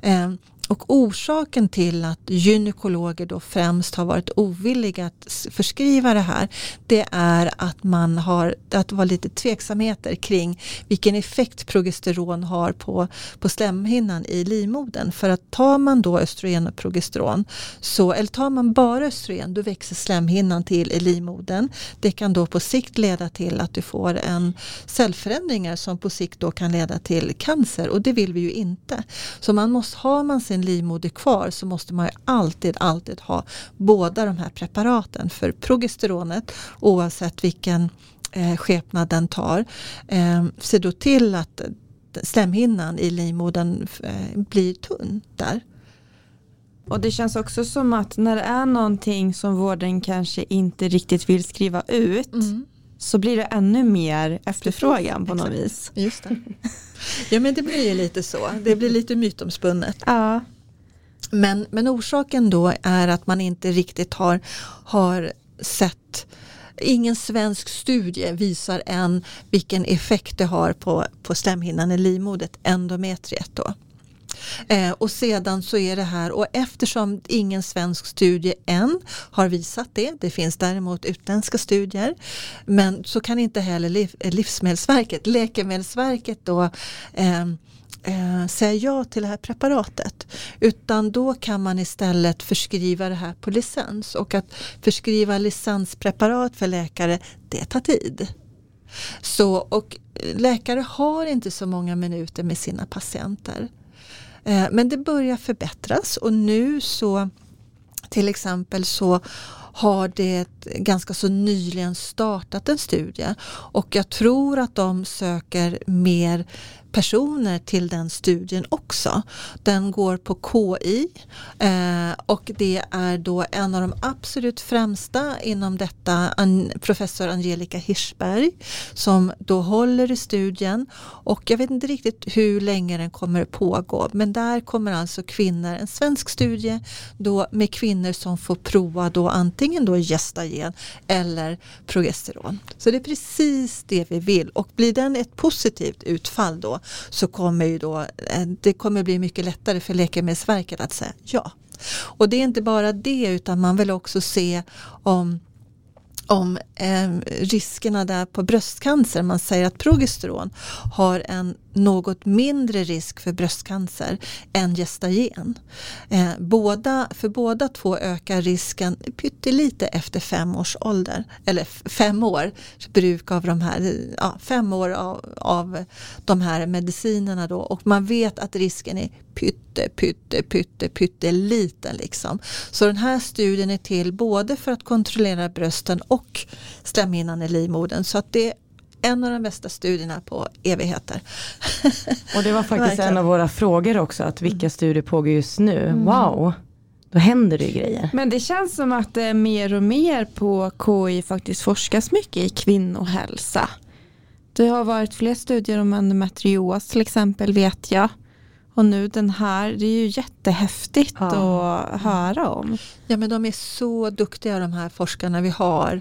Eh, och orsaken till att gynekologer då främst har varit ovilliga att förskriva det här det är att man har att det var lite tveksamheter kring vilken effekt progesteron har på, på slemhinnan i livmodern. För att tar man då östrogen och progesteron så, eller tar man bara östrogen då växer slemhinnan till i livmodern. Det kan då på sikt leda till att du får en cellförändringar som på sikt då kan leda till cancer och det vill vi ju inte. Så man måste, har man sin livmoder kvar så måste man alltid, alltid ha båda de här preparaten. För progesteronet, oavsett vilken eh, skepnad den tar, eh, ser då till att slemhinnan i livmodern eh, blir tunn där. Och det känns också som att när det är någonting som vården kanske inte riktigt vill skriva ut mm. Så blir det ännu mer efterfrågan på något vis. Just det. Ja men det blir ju lite så. Det blir lite mytomspunnet. Ja. Men, men orsaken då är att man inte riktigt har, har sett Ingen svensk studie visar än vilken effekt det har på, på slemhinnan i livmodern, endometriet. Då. Eh, och sedan så är det här, och eftersom ingen svensk studie än har visat det, det finns däremot utländska studier, men så kan inte heller liv, eh, Livsmedelsverket, Läkemedelsverket då eh, eh, säga ja till det här preparatet. Utan då kan man istället förskriva det här på licens. Och att förskriva licenspreparat för läkare, det tar tid. Så, och eh, läkare har inte så många minuter med sina patienter. Eh, men det börjar förbättras och nu så till exempel så har det ganska så nyligen startat en studie och jag tror att de söker mer personer till den studien också. Den går på KI eh, och det är då en av de absolut främsta inom detta, an, professor Angelica Hirschberg som då håller i studien och jag vet inte riktigt hur länge den kommer pågå men där kommer alltså kvinnor, en svensk studie då med kvinnor som får prova då antingen då gestagen eller progesteron. Så det är precis det vi vill och blir den ett positivt utfall då så kommer ju då, eh, det kommer bli mycket lättare för Läkemedelsverket att säga ja. Och det är inte bara det utan man vill också se om om eh, riskerna där på bröstcancer. Man säger att progesteron har en något mindre risk för bröstcancer än gestagen. Eh, båda, för båda två ökar risken pyttelite efter fem års ålder. Eller fem år bruk av de här, ja, fem år av, av de här medicinerna då. Och man vet att risken är pytte, pytte, pytte, pytteliten. liksom. Så den här studien är till både för att kontrollera brösten och slemhinnan i livmodern. Så att det en av de bästa studierna på evigheter. *laughs* Och det var faktiskt en av våra frågor också, att vilka mm. studier pågår just nu. Mm. Wow, då händer det grejer. Men det känns som att det är mer och mer på KI faktiskt forskas mycket i kvinnohälsa. Det har varit fler studier om endometrios till exempel vet jag. Och nu den här, det är ju jättehäftigt ja. att höra om. Ja men de är så duktiga de här forskarna vi har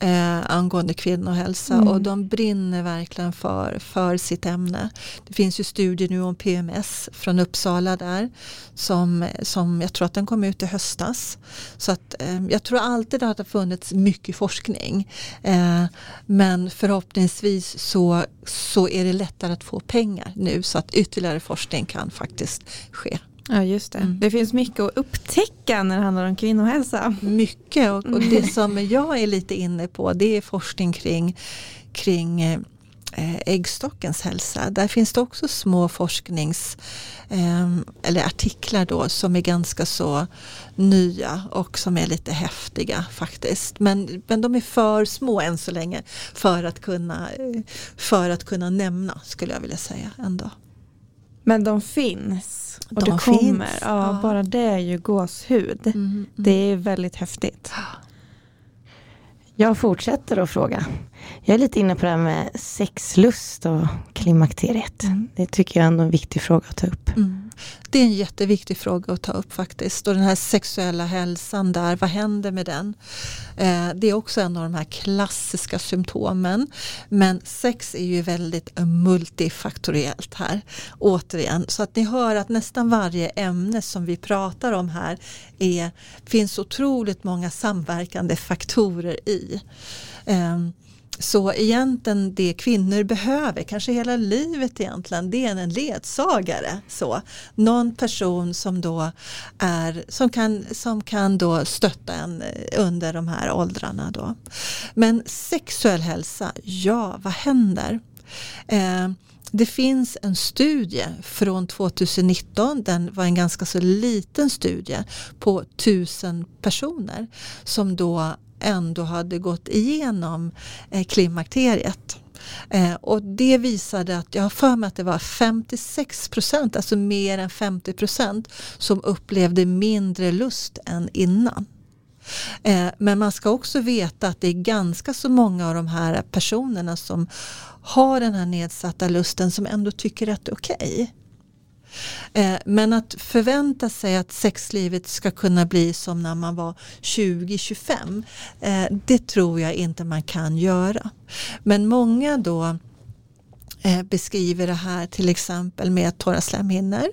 eh, angående kvinnohälsa mm. och de brinner verkligen för, för sitt ämne. Det finns ju studier nu om PMS från Uppsala där som, som jag tror att den kom ut i höstas. Så att, eh, jag tror alltid att det har funnits mycket forskning eh, men förhoppningsvis så, så är det lättare att få pengar nu så att ytterligare forskning kan faktiskt ske. Ja just det. Mm. Det finns mycket att upptäcka när det handlar om kvinnohälsa. Mycket och, och det som jag är lite inne på det är forskning kring, kring eh, äggstockens hälsa. Där finns det också små forsknings eh, eller artiklar då som är ganska så nya och som är lite häftiga faktiskt. Men, men de är för små än så länge för att kunna, för att kunna nämna skulle jag vilja säga ändå. Men de finns och de det kommer. Finns. Ja, ja. Bara det är ju gåshud. Mm, mm. Det är väldigt häftigt. Jag fortsätter att fråga. Jag är lite inne på det här med sexlust och klimakteriet. Mm. Det tycker jag är en viktig fråga att ta upp. Mm. Det är en jätteviktig fråga att ta upp faktiskt. Och den här sexuella hälsan där, vad händer med den? Eh, det är också en av de här klassiska symptomen. Men sex är ju väldigt multifaktoriellt här. Återigen, så att ni hör att nästan varje ämne som vi pratar om här är, finns otroligt många samverkande faktorer i. Eh, så egentligen det kvinnor behöver, kanske hela livet egentligen, det är en ledsagare. Så. Någon person som då är, som kan, som kan då stötta en eh, under de här åldrarna. Då. Men sexuell hälsa, ja vad händer? Eh, det finns en studie från 2019, den var en ganska så liten studie på tusen personer som då ändå hade gått igenom eh, klimakteriet. Eh, och det visade att, jag har för mig att det var 56 procent, alltså mer än 50 procent som upplevde mindre lust än innan. Eh, men man ska också veta att det är ganska så många av de här personerna som har den här nedsatta lusten som ändå tycker att det är okej. Okay. Eh, men att förvänta sig att sexlivet ska kunna bli som när man var 20-25 eh, det tror jag inte man kan göra. Men många då eh, beskriver det här till exempel med torra slemhinnor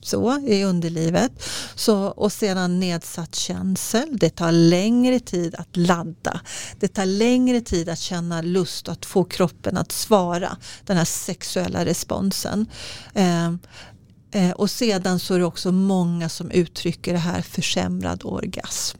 så i underlivet. Så, och sedan nedsatt känsel. Det tar längre tid att ladda. Det tar längre tid att känna lust att få kroppen att svara den här sexuella responsen. Eh, eh, och sedan så är det också många som uttrycker det här försämrad orgasm.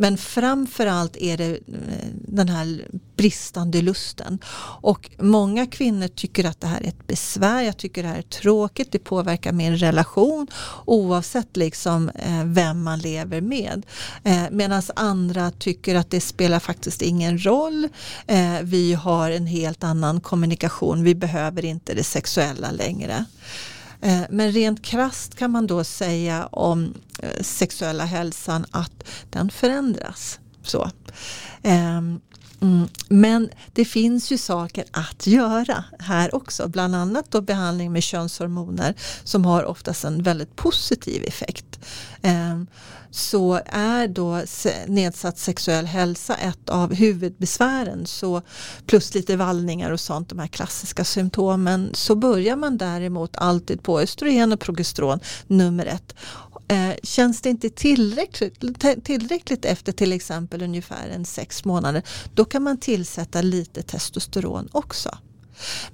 Men framförallt är det eh, den här bristande lusten. Och många kvinnor tycker att det här är ett besvär, jag tycker det här är tråkigt, det påverkar min relation oavsett liksom eh, vem man lever med. Eh, Medan andra tycker att det spelar faktiskt ingen roll. Vi har en helt annan kommunikation, vi behöver inte det sexuella längre. Eh, men rent krast kan man då säga om eh, sexuella hälsan att den förändras. Så. Ehm, mm. Men det finns ju saker att göra här också. Bland annat då behandling med könshormoner som har oftast en väldigt positiv effekt. Ehm, så är då nedsatt sexuell hälsa ett av huvudbesvären. Så plus lite vallningar och sånt, de här klassiska symptomen. Så börjar man däremot alltid på östrogen och progesteron nummer ett. Ehm, känns det inte tillräckligt, tillräckligt efter till exempel ungefär en sex månader då kan man tillsätta lite testosteron också.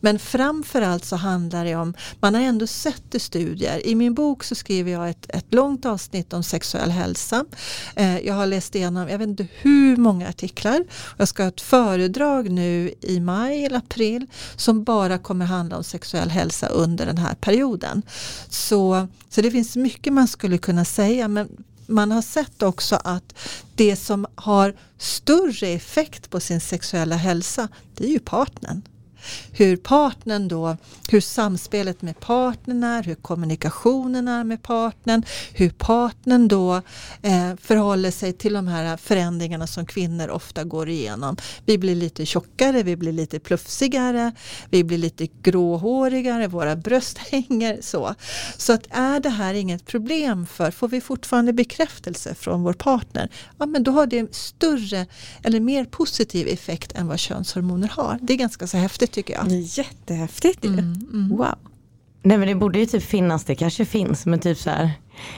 Men framförallt så handlar det om, man har ändå sett i studier, i min bok så skriver jag ett, ett långt avsnitt om sexuell hälsa. Eh, jag har läst igenom, jag vet inte hur många artiklar. Jag ska ha ett föredrag nu i maj eller april som bara kommer handla om sexuell hälsa under den här perioden. Så, så det finns mycket man skulle kunna säga men man har sett också att det som har större effekt på sin sexuella hälsa det är ju partnern hur partnern då, hur samspelet med partnern är, hur kommunikationen är med partnern, hur partnern då eh, förhåller sig till de här förändringarna som kvinnor ofta går igenom. Vi blir lite tjockare, vi blir lite plufsigare, vi blir lite gråhårigare, våra bröst *laughs* hänger så. Så att är det här inget problem för, får vi fortfarande bekräftelse från vår partner, ja men då har det större eller mer positiv effekt än vad könshormoner har. Det är ganska så häftigt tycker jag. Det är jättehäftigt mm, mm. Wow. Nej men det borde ju typ finnas, det kanske finns, men typ så här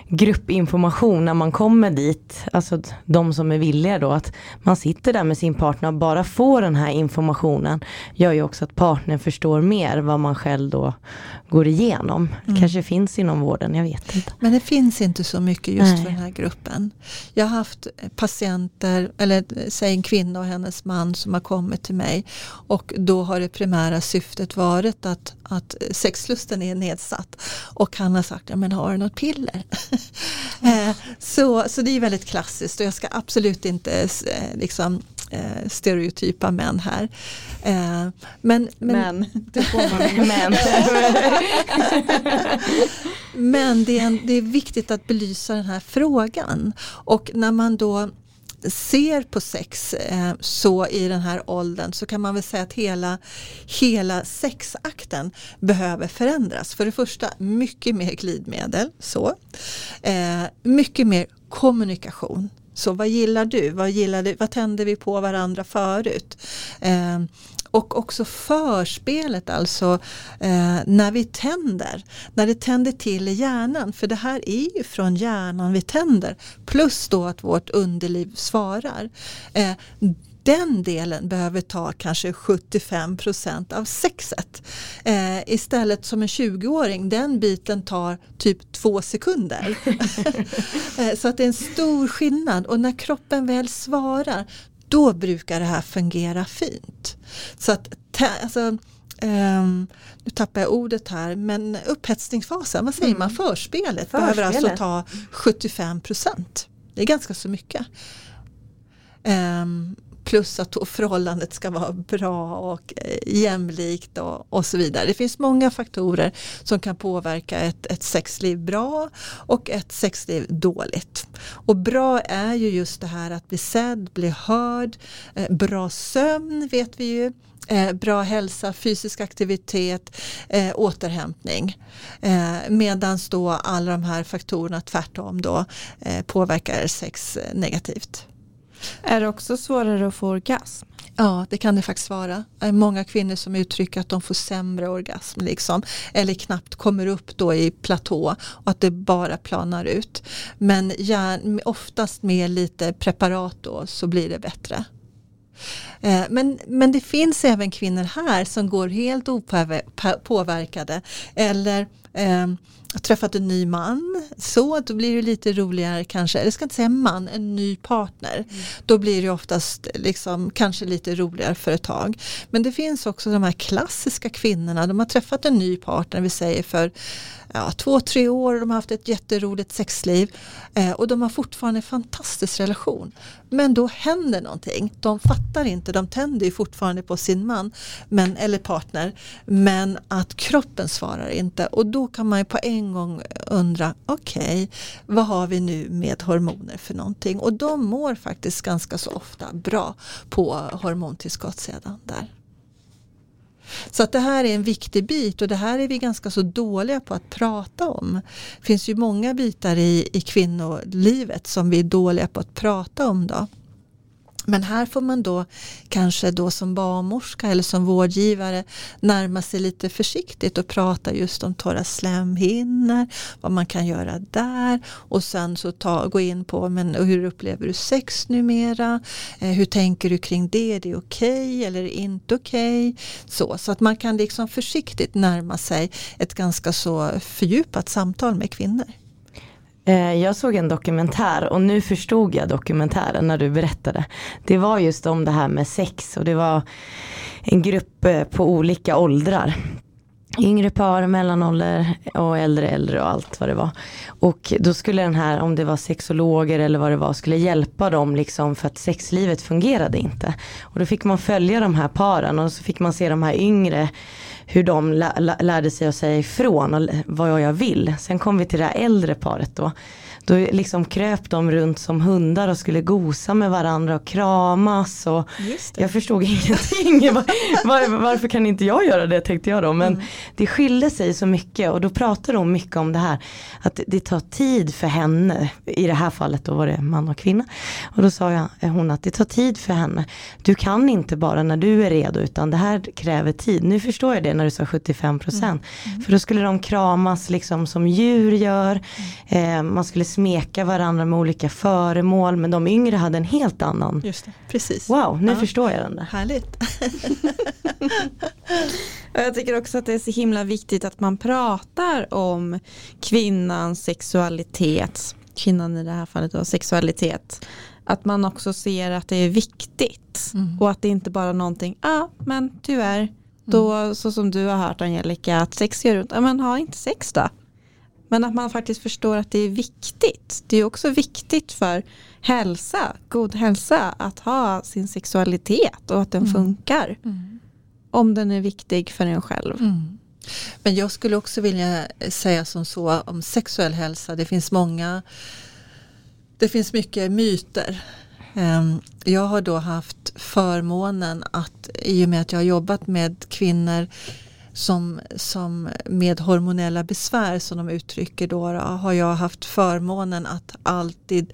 gruppinformation när man kommer dit, alltså de som är villiga då, att man sitter där med sin partner och bara får den här informationen gör ju också att partnern förstår mer vad man själv då går igenom. Mm. kanske finns inom vården, jag vet inte. Men det finns inte så mycket just Nej. för den här gruppen. Jag har haft patienter, eller säg en kvinna och hennes man som har kommit till mig och då har det primära syftet varit att, att sexlusten är nedsatt och han har sagt, ja men har du något piller? *laughs* Eh, så, så det är väldigt klassiskt och jag ska absolut inte eh, liksom, eh, stereotypa män här. men, men, men. *laughs* Det får man men. *laughs* men det är, det är viktigt att belysa den här frågan. Och när man då ser på sex eh, så i den här åldern så kan man väl säga att hela, hela sexakten behöver förändras. För det första mycket mer glidmedel, så. Eh, mycket mer kommunikation. Så vad gillar du? Vad, gillar du? vad tände vi på varandra förut? Eh, och också förspelet, alltså eh, när vi tänder. När det tänder till i hjärnan, för det här är ju från hjärnan vi tänder. Plus då att vårt underliv svarar. Eh, den delen behöver ta kanske 75 procent av sexet. Eh, istället som en 20-åring, den biten tar typ två sekunder. *laughs* eh, så att det är en stor skillnad och när kroppen väl svarar då brukar det här fungera fint. Så att, alltså, Um, nu tappar jag ordet här, men upphetsningsfasen, vad säger mm. man, förspelet, förspelet behöver alltså ta 75 procent. Det är ganska så mycket. Um, plus att förhållandet ska vara bra och eh, jämlikt och, och, så vidare. Det finns många faktorer som kan påverka ett, ett sexliv bra och ett sexliv dåligt. Och bra är ju just det här att bli sedd, bli hörd, eh, bra sömn vet vi ju. Eh, bra hälsa, fysisk aktivitet, eh, återhämtning. Eh, Medan då alla de här faktorerna tvärtom då eh, påverkar sex negativt. Är det också svårare att få orgasm? Ja, det kan det faktiskt vara. Det är många kvinnor som uttrycker att de får sämre orgasm. Liksom, eller knappt kommer upp då i platå och att det bara planar ut. Men oftast med lite preparat då så blir det bättre. Eh, men, men det finns även kvinnor här som går helt opåverkade eller eh, träffat en ny man, så då blir det lite roligare kanske, eller ska inte säga man, en ny partner. Mm. Då blir det oftast liksom, kanske lite roligare för ett tag. Men det finns också de här klassiska kvinnorna, de har träffat en ny partner, vi säger för ja, två, tre år och de har haft ett jätteroligt sexliv eh, och de har fortfarande en fantastisk relation. Men då händer någonting. De fattar inte, de tänder ju fortfarande på sin man men, eller partner men att kroppen svarar inte och då kan man ju på en gång undra okej, okay, vad har vi nu med hormoner för någonting? Och de mår faktiskt ganska så ofta bra på hormontillskott sedan där. Så att det här är en viktig bit och det här är vi ganska så dåliga på att prata om. Det finns ju många bitar i, i kvinnolivet som vi är dåliga på att prata om. Då. Men här får man då kanske då som barnmorska eller som vårdgivare närma sig lite försiktigt och prata just om torra slemhinnor, vad man kan göra där och sen så ta, gå in på men hur upplever du sex numera? Eh, hur tänker du kring det? Är det okej okay, eller inte okej? Okay? Så, så att man kan liksom försiktigt närma sig ett ganska så fördjupat samtal med kvinnor. Eh, jag såg en dokumentär och nu förstod jag dokumentären när du berättade. Det var just om det här med sex och det var en grupp eh, på olika åldrar. Yngre par, mellanålder och äldre äldre och allt vad det var. Och då skulle den här, om det var sexologer eller vad det var, skulle hjälpa dem liksom för att sexlivet fungerade inte. Och då fick man följa de här paren och så fick man se de här yngre hur de lärde sig att säga ifrån och vad jag vill. Sen kom vi till det här äldre paret då. Då liksom kröp de runt som hundar och skulle gosa med varandra och kramas. Och jag förstod *laughs* ingenting. var, var, varför kan inte jag göra det tänkte jag då. Men mm. det skilde sig så mycket och då pratade hon mycket om det här. Att det tar tid för henne. I det här fallet då var det man och kvinna. Och då sa jag, eh, hon att det tar tid för henne. Du kan inte bara när du är redo utan det här kräver tid. Nu förstår jag det när du sa 75 procent. Mm. Mm. För då skulle de kramas liksom som djur gör. Eh, man skulle smeka varandra med olika föremål men de yngre hade en helt annan. Just det, precis. Wow, nu ja. förstår jag den där. Härligt. *laughs* jag tycker också att det är så himla viktigt att man pratar om kvinnans sexualitet, kvinnan i det här fallet då, sexualitet. Att man också ser att det är viktigt mm. och att det inte bara är någonting, ja ah, men tyvärr, då mm. så som du har hört Angelica, att sex gör ont, ja men ha inte sex då. Men att man faktiskt förstår att det är viktigt. Det är också viktigt för hälsa, god hälsa, att ha sin sexualitet och att den mm. funkar. Mm. Om den är viktig för en själv. Mm. Men jag skulle också vilja säga som så om sexuell hälsa. Det finns många, det finns mycket myter. Ehm, jag har då haft förmånen att i och med att jag har jobbat med kvinnor som, som med hormonella besvär som de uttrycker då, då har jag haft förmånen att alltid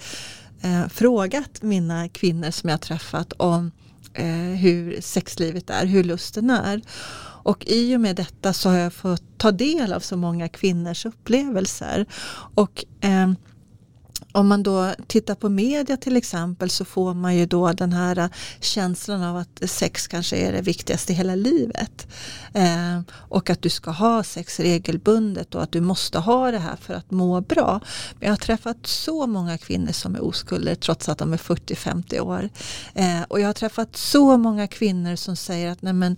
eh, frågat mina kvinnor som jag träffat om eh, hur sexlivet är, hur lusten är. Och i och med detta så har jag fått ta del av så många kvinnors upplevelser. Och eh, om man då tittar på media till exempel så får man ju då den här eh, känslan av att sex kanske är det viktigaste i hela livet. Eh, och att du ska ha sex regelbundet och att du måste ha det här för att må bra. Men jag har träffat så många kvinnor som är oskulder trots att de är 40-50 år. Eh, och jag har träffat så många kvinnor som säger att nej men,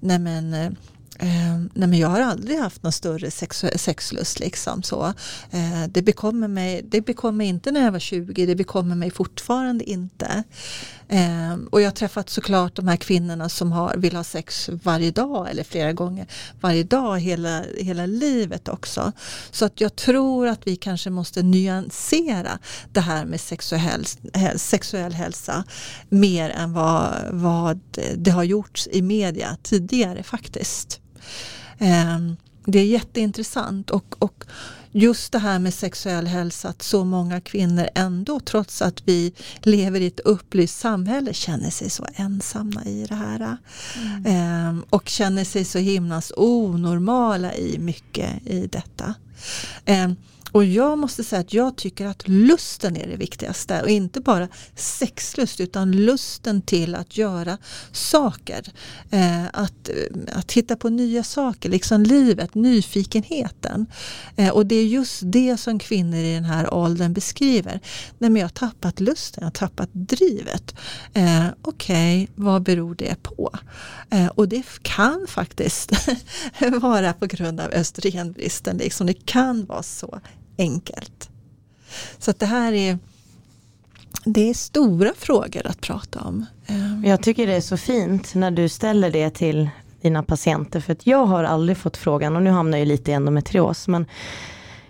nej men eh, eh, nej men jag har aldrig haft någon större sex, sexlust. Liksom, så. Eh, det, bekommer mig, det bekommer inte när jag var 20, det bekommer mig fortfarande inte. Eh, och jag har träffat såklart de här kvinnorna som har, vill ha sex varje dag eller flera gånger varje dag hela, hela livet också. Så att jag tror att vi kanske måste nyansera det här med sexuell, sexuell hälsa mer än vad, vad det har gjorts i media tidigare faktiskt. Ehm, det är jätteintressant och, och just det här med sexuell hälsa att så många kvinnor ändå trots att vi lever i ett upplyst samhälle känner sig så ensamma i det här. Mm. Ehm, och känner sig så himla onormala i mycket i detta. Ehm, och jag måste säga att jag tycker att lusten är det viktigaste och inte bara sexlust utan lusten till att göra saker. Eh, att, eh, att hitta på nya saker, liksom livet, nyfikenheten. Eh, och det är just det som kvinnor i den här åldern beskriver. Nej, men jag har tappat lusten, jag har tappat drivet. Eh, Okej, okay, vad beror det på? Eh, och det kan faktiskt *laughs* vara på grund av östrogenbristen. Liksom. Det kan vara så enkelt. Så att det här är, det är stora frågor att prata om. Ehm. Jag tycker det är så fint när du ställer det till dina patienter. För att jag har aldrig fått frågan och nu hamnar jag lite i endometrios. Men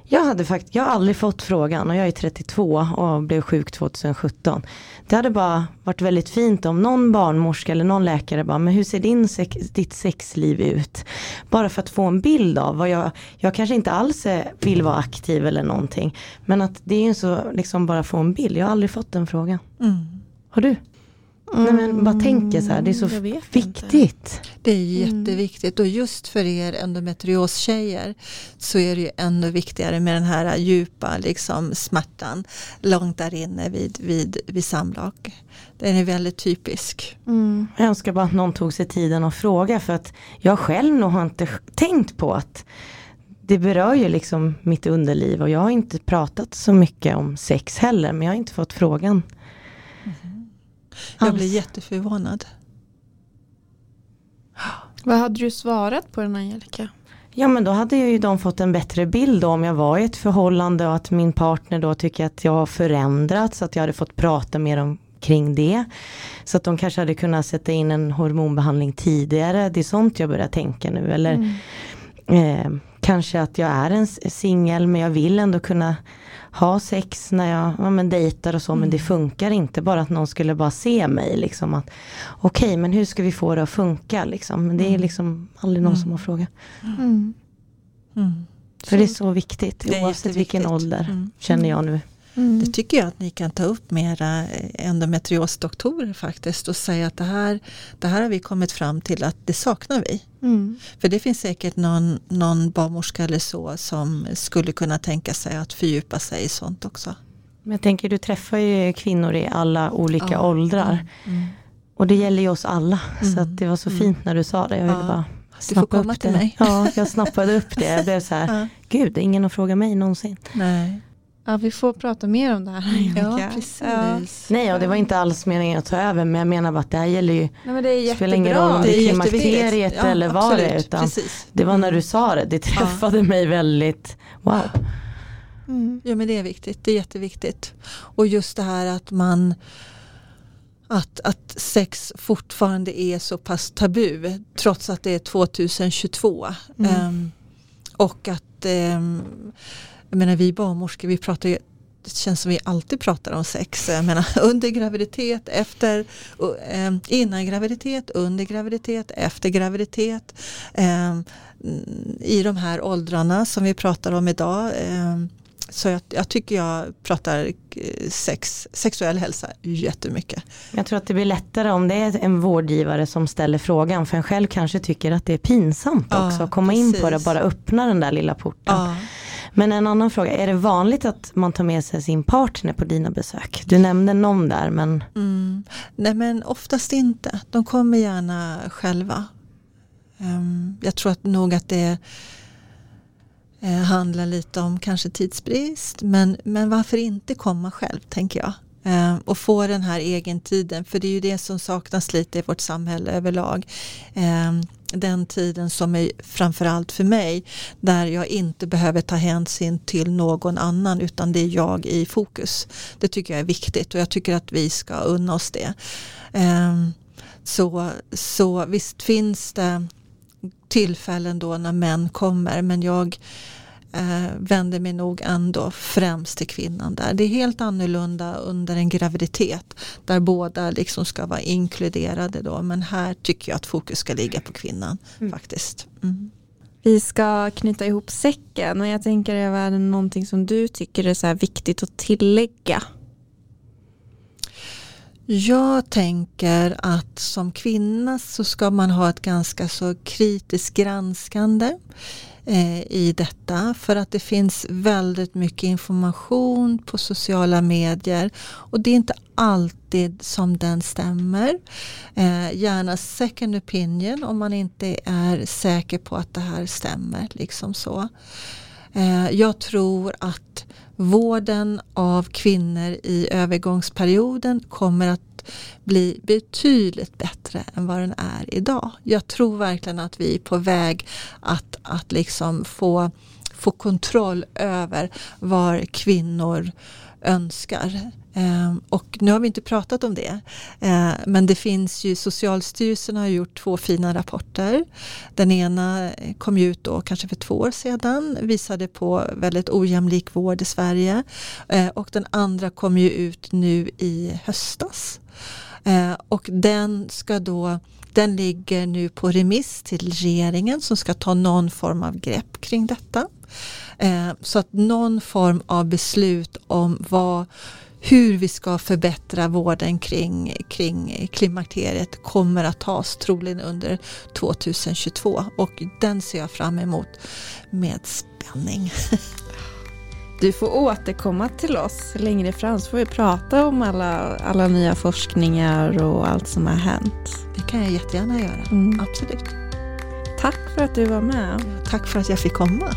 jag, hade fakt jag har aldrig fått frågan och jag är 32 och blev sjuk 2017. Det hade bara varit väldigt fint om någon barnmorska eller någon läkare bara, men hur ser din sex, ditt sexliv ut? Bara för att få en bild av vad jag, jag kanske inte alls vill vara aktiv eller någonting. Men att det är ju så, liksom bara få en bild. Jag har aldrig fått den frågan. Mm. Har du? Nej, men bara tänker så här, det är så Mm, vet inte. viktigt. Det är Mm. jätteviktigt och just för er endometriostjejer så är det ju ännu viktigare med den här djupa liksom, smärtan långt där inne vid, vid, vid samlag. Den är väldigt typisk. Mm. Jag önskar bara att någon tog sig tiden att fråga för att jag själv nog har inte tänkt på att det berör ju liksom mitt underliv och jag har inte pratat så mycket om sex heller men jag har inte fått frågan. Jag blir jätteförvånad. Vad hade du svarat på den Angelica? Ja men då hade ju de fått en bättre bild om jag var i ett förhållande och att min partner då tycker att jag har förändrats, att jag hade fått prata mer om kring det. Så att de kanske hade kunnat sätta in en hormonbehandling tidigare. Det är sånt jag börjar tänka nu. Eller eh, kanske att jag är en singel men jag vill ändå kunna ha sex när jag ja, men dejtar och så men det funkar inte. Bara att någon skulle bara se mig liksom att okej men hur ska vi få det att funka liksom. Men det är liksom aldrig någon som har frågat. Mm. Mm. För det är så viktigt Det oavsett vilken ålder Mm. känner jag nu. Mm. Det tycker jag att ni kan ta upp med era eh, endometriosdoktorer faktiskt och säga att det här, det här har vi kommit fram till att det saknar vi. Mm. För det finns säkert någon, någon barnmorska eller så som skulle kunna tänka sig att fördjupa sig i sånt också. Men jag tänker du träffar ju kvinnor i alla olika Ja. åldrar. Mm. Och det gäller ju oss alla. Så Mm. det var så Mm. fint när du sa det. Jag ville Ja. bara Du får komma upp till det. mig. Ja, jag snappade upp det. Jag blev så här, *laughs* Ja. gud, ingen att fråga mig någonsin. Nej. Ja, vi får prata mer om det här. Ja, precis. Ja. Nej, och det var inte alls meningen att ta över. Men jag menar bara att det här gäller ju, Nej, men det är Det jättebra. spelar ingen roll om det är klimakteriet eller vad det är, utan Precis. det var när du sa det, det träffade mig väldigt, wow. Mm. Ja men det är viktigt, det är jätteviktigt. Och just det här att man att, att sex fortfarande är så pass tabu trots att det är 2022. Mm. Ehm, och att ehm, jag menar vi barnmorskor vi pratar ju det känns som vi alltid pratar om sex. Jag menar, *laughs* under graviditet, efter, ehm, innan graviditet, under graviditet, efter graviditet. Ehm, I de här åldrarna som vi pratar om idag. ehm, så jag, jag tycker jag pratar eh, sex, sexuell hälsa jättemycket. Jag tror att det blir lättare om det är en vårdgivare som ställer frågan. För en själv kanske tycker att det är pinsamt Ja, också att komma in på det och precis. bara öppna den där lilla porten. Ja. Men en annan fråga, är det vanligt att man tar med sig sin partner på dina besök? Du nämnde någon där men Mm. Nej men oftast inte. De kommer gärna själva. Um, jag tror att nog att det eh, handlar lite om kanske tidsbrist. Men, men varför inte komma själv tänker jag. Ehm, och få den här egentiden. För det är ju det som saknas lite i vårt samhälle överlag. Ehm, den tiden som är framförallt för mig. Där jag inte behöver ta hänsyn till någon annan. Utan det är jag i fokus. Det tycker jag är viktigt. Och jag tycker att vi ska unna oss det. Ehm, så, så visst finns det tillfällen då när män kommer men jag eh, vänder mig nog ändå främst till kvinnan där. Det är helt annorlunda under en graviditet där båda liksom ska vara inkluderade då men här tycker jag att fokus ska ligga på kvinnan faktiskt. Mm. Vi ska knyta ihop säcken och jag tänker är det någonting som du tycker är så viktigt att tillägga? Jag tänker att som kvinna så ska man ha ett ganska så kritiskt granskande Eh, i detta för att det finns väldigt mycket information på sociala medier och det är inte alltid som den stämmer. Eh, gärna second opinion om man inte är säker på att det här stämmer. Liksom så. Eh, jag tror att vården av kvinnor i övergångsperioden kommer att bli betydligt bättre än vad den är idag. Jag tror verkligen att vi är på väg att, att liksom få, få kontroll över var kvinnor önskar. Ehm, och nu har vi inte pratat om det. Ehm, men det finns ju, Socialstyrelsen har gjort två fina rapporter. Den ena kom ut då kanske för två år sedan. Visade på väldigt ojämlik vård i Sverige. Ehm, och den andra kom ju ut nu i höstas. Eh, och den ska då den ligger nu på remiss till regeringen som ska ta någon form av grepp kring detta. Eh, så att någon form av beslut om vad, hur vi ska förbättra vården kring, kring klimakteriet kommer att tas troligen under 2022 och den ser jag fram emot med spänning. *laughs* Du får återkomma till oss längre fram så får vi prata om alla, alla nya forskningar och allt som har hänt. Det kan jag jättegärna göra, Mm. absolut. Tack för att du var med. Tack för att jag fick komma.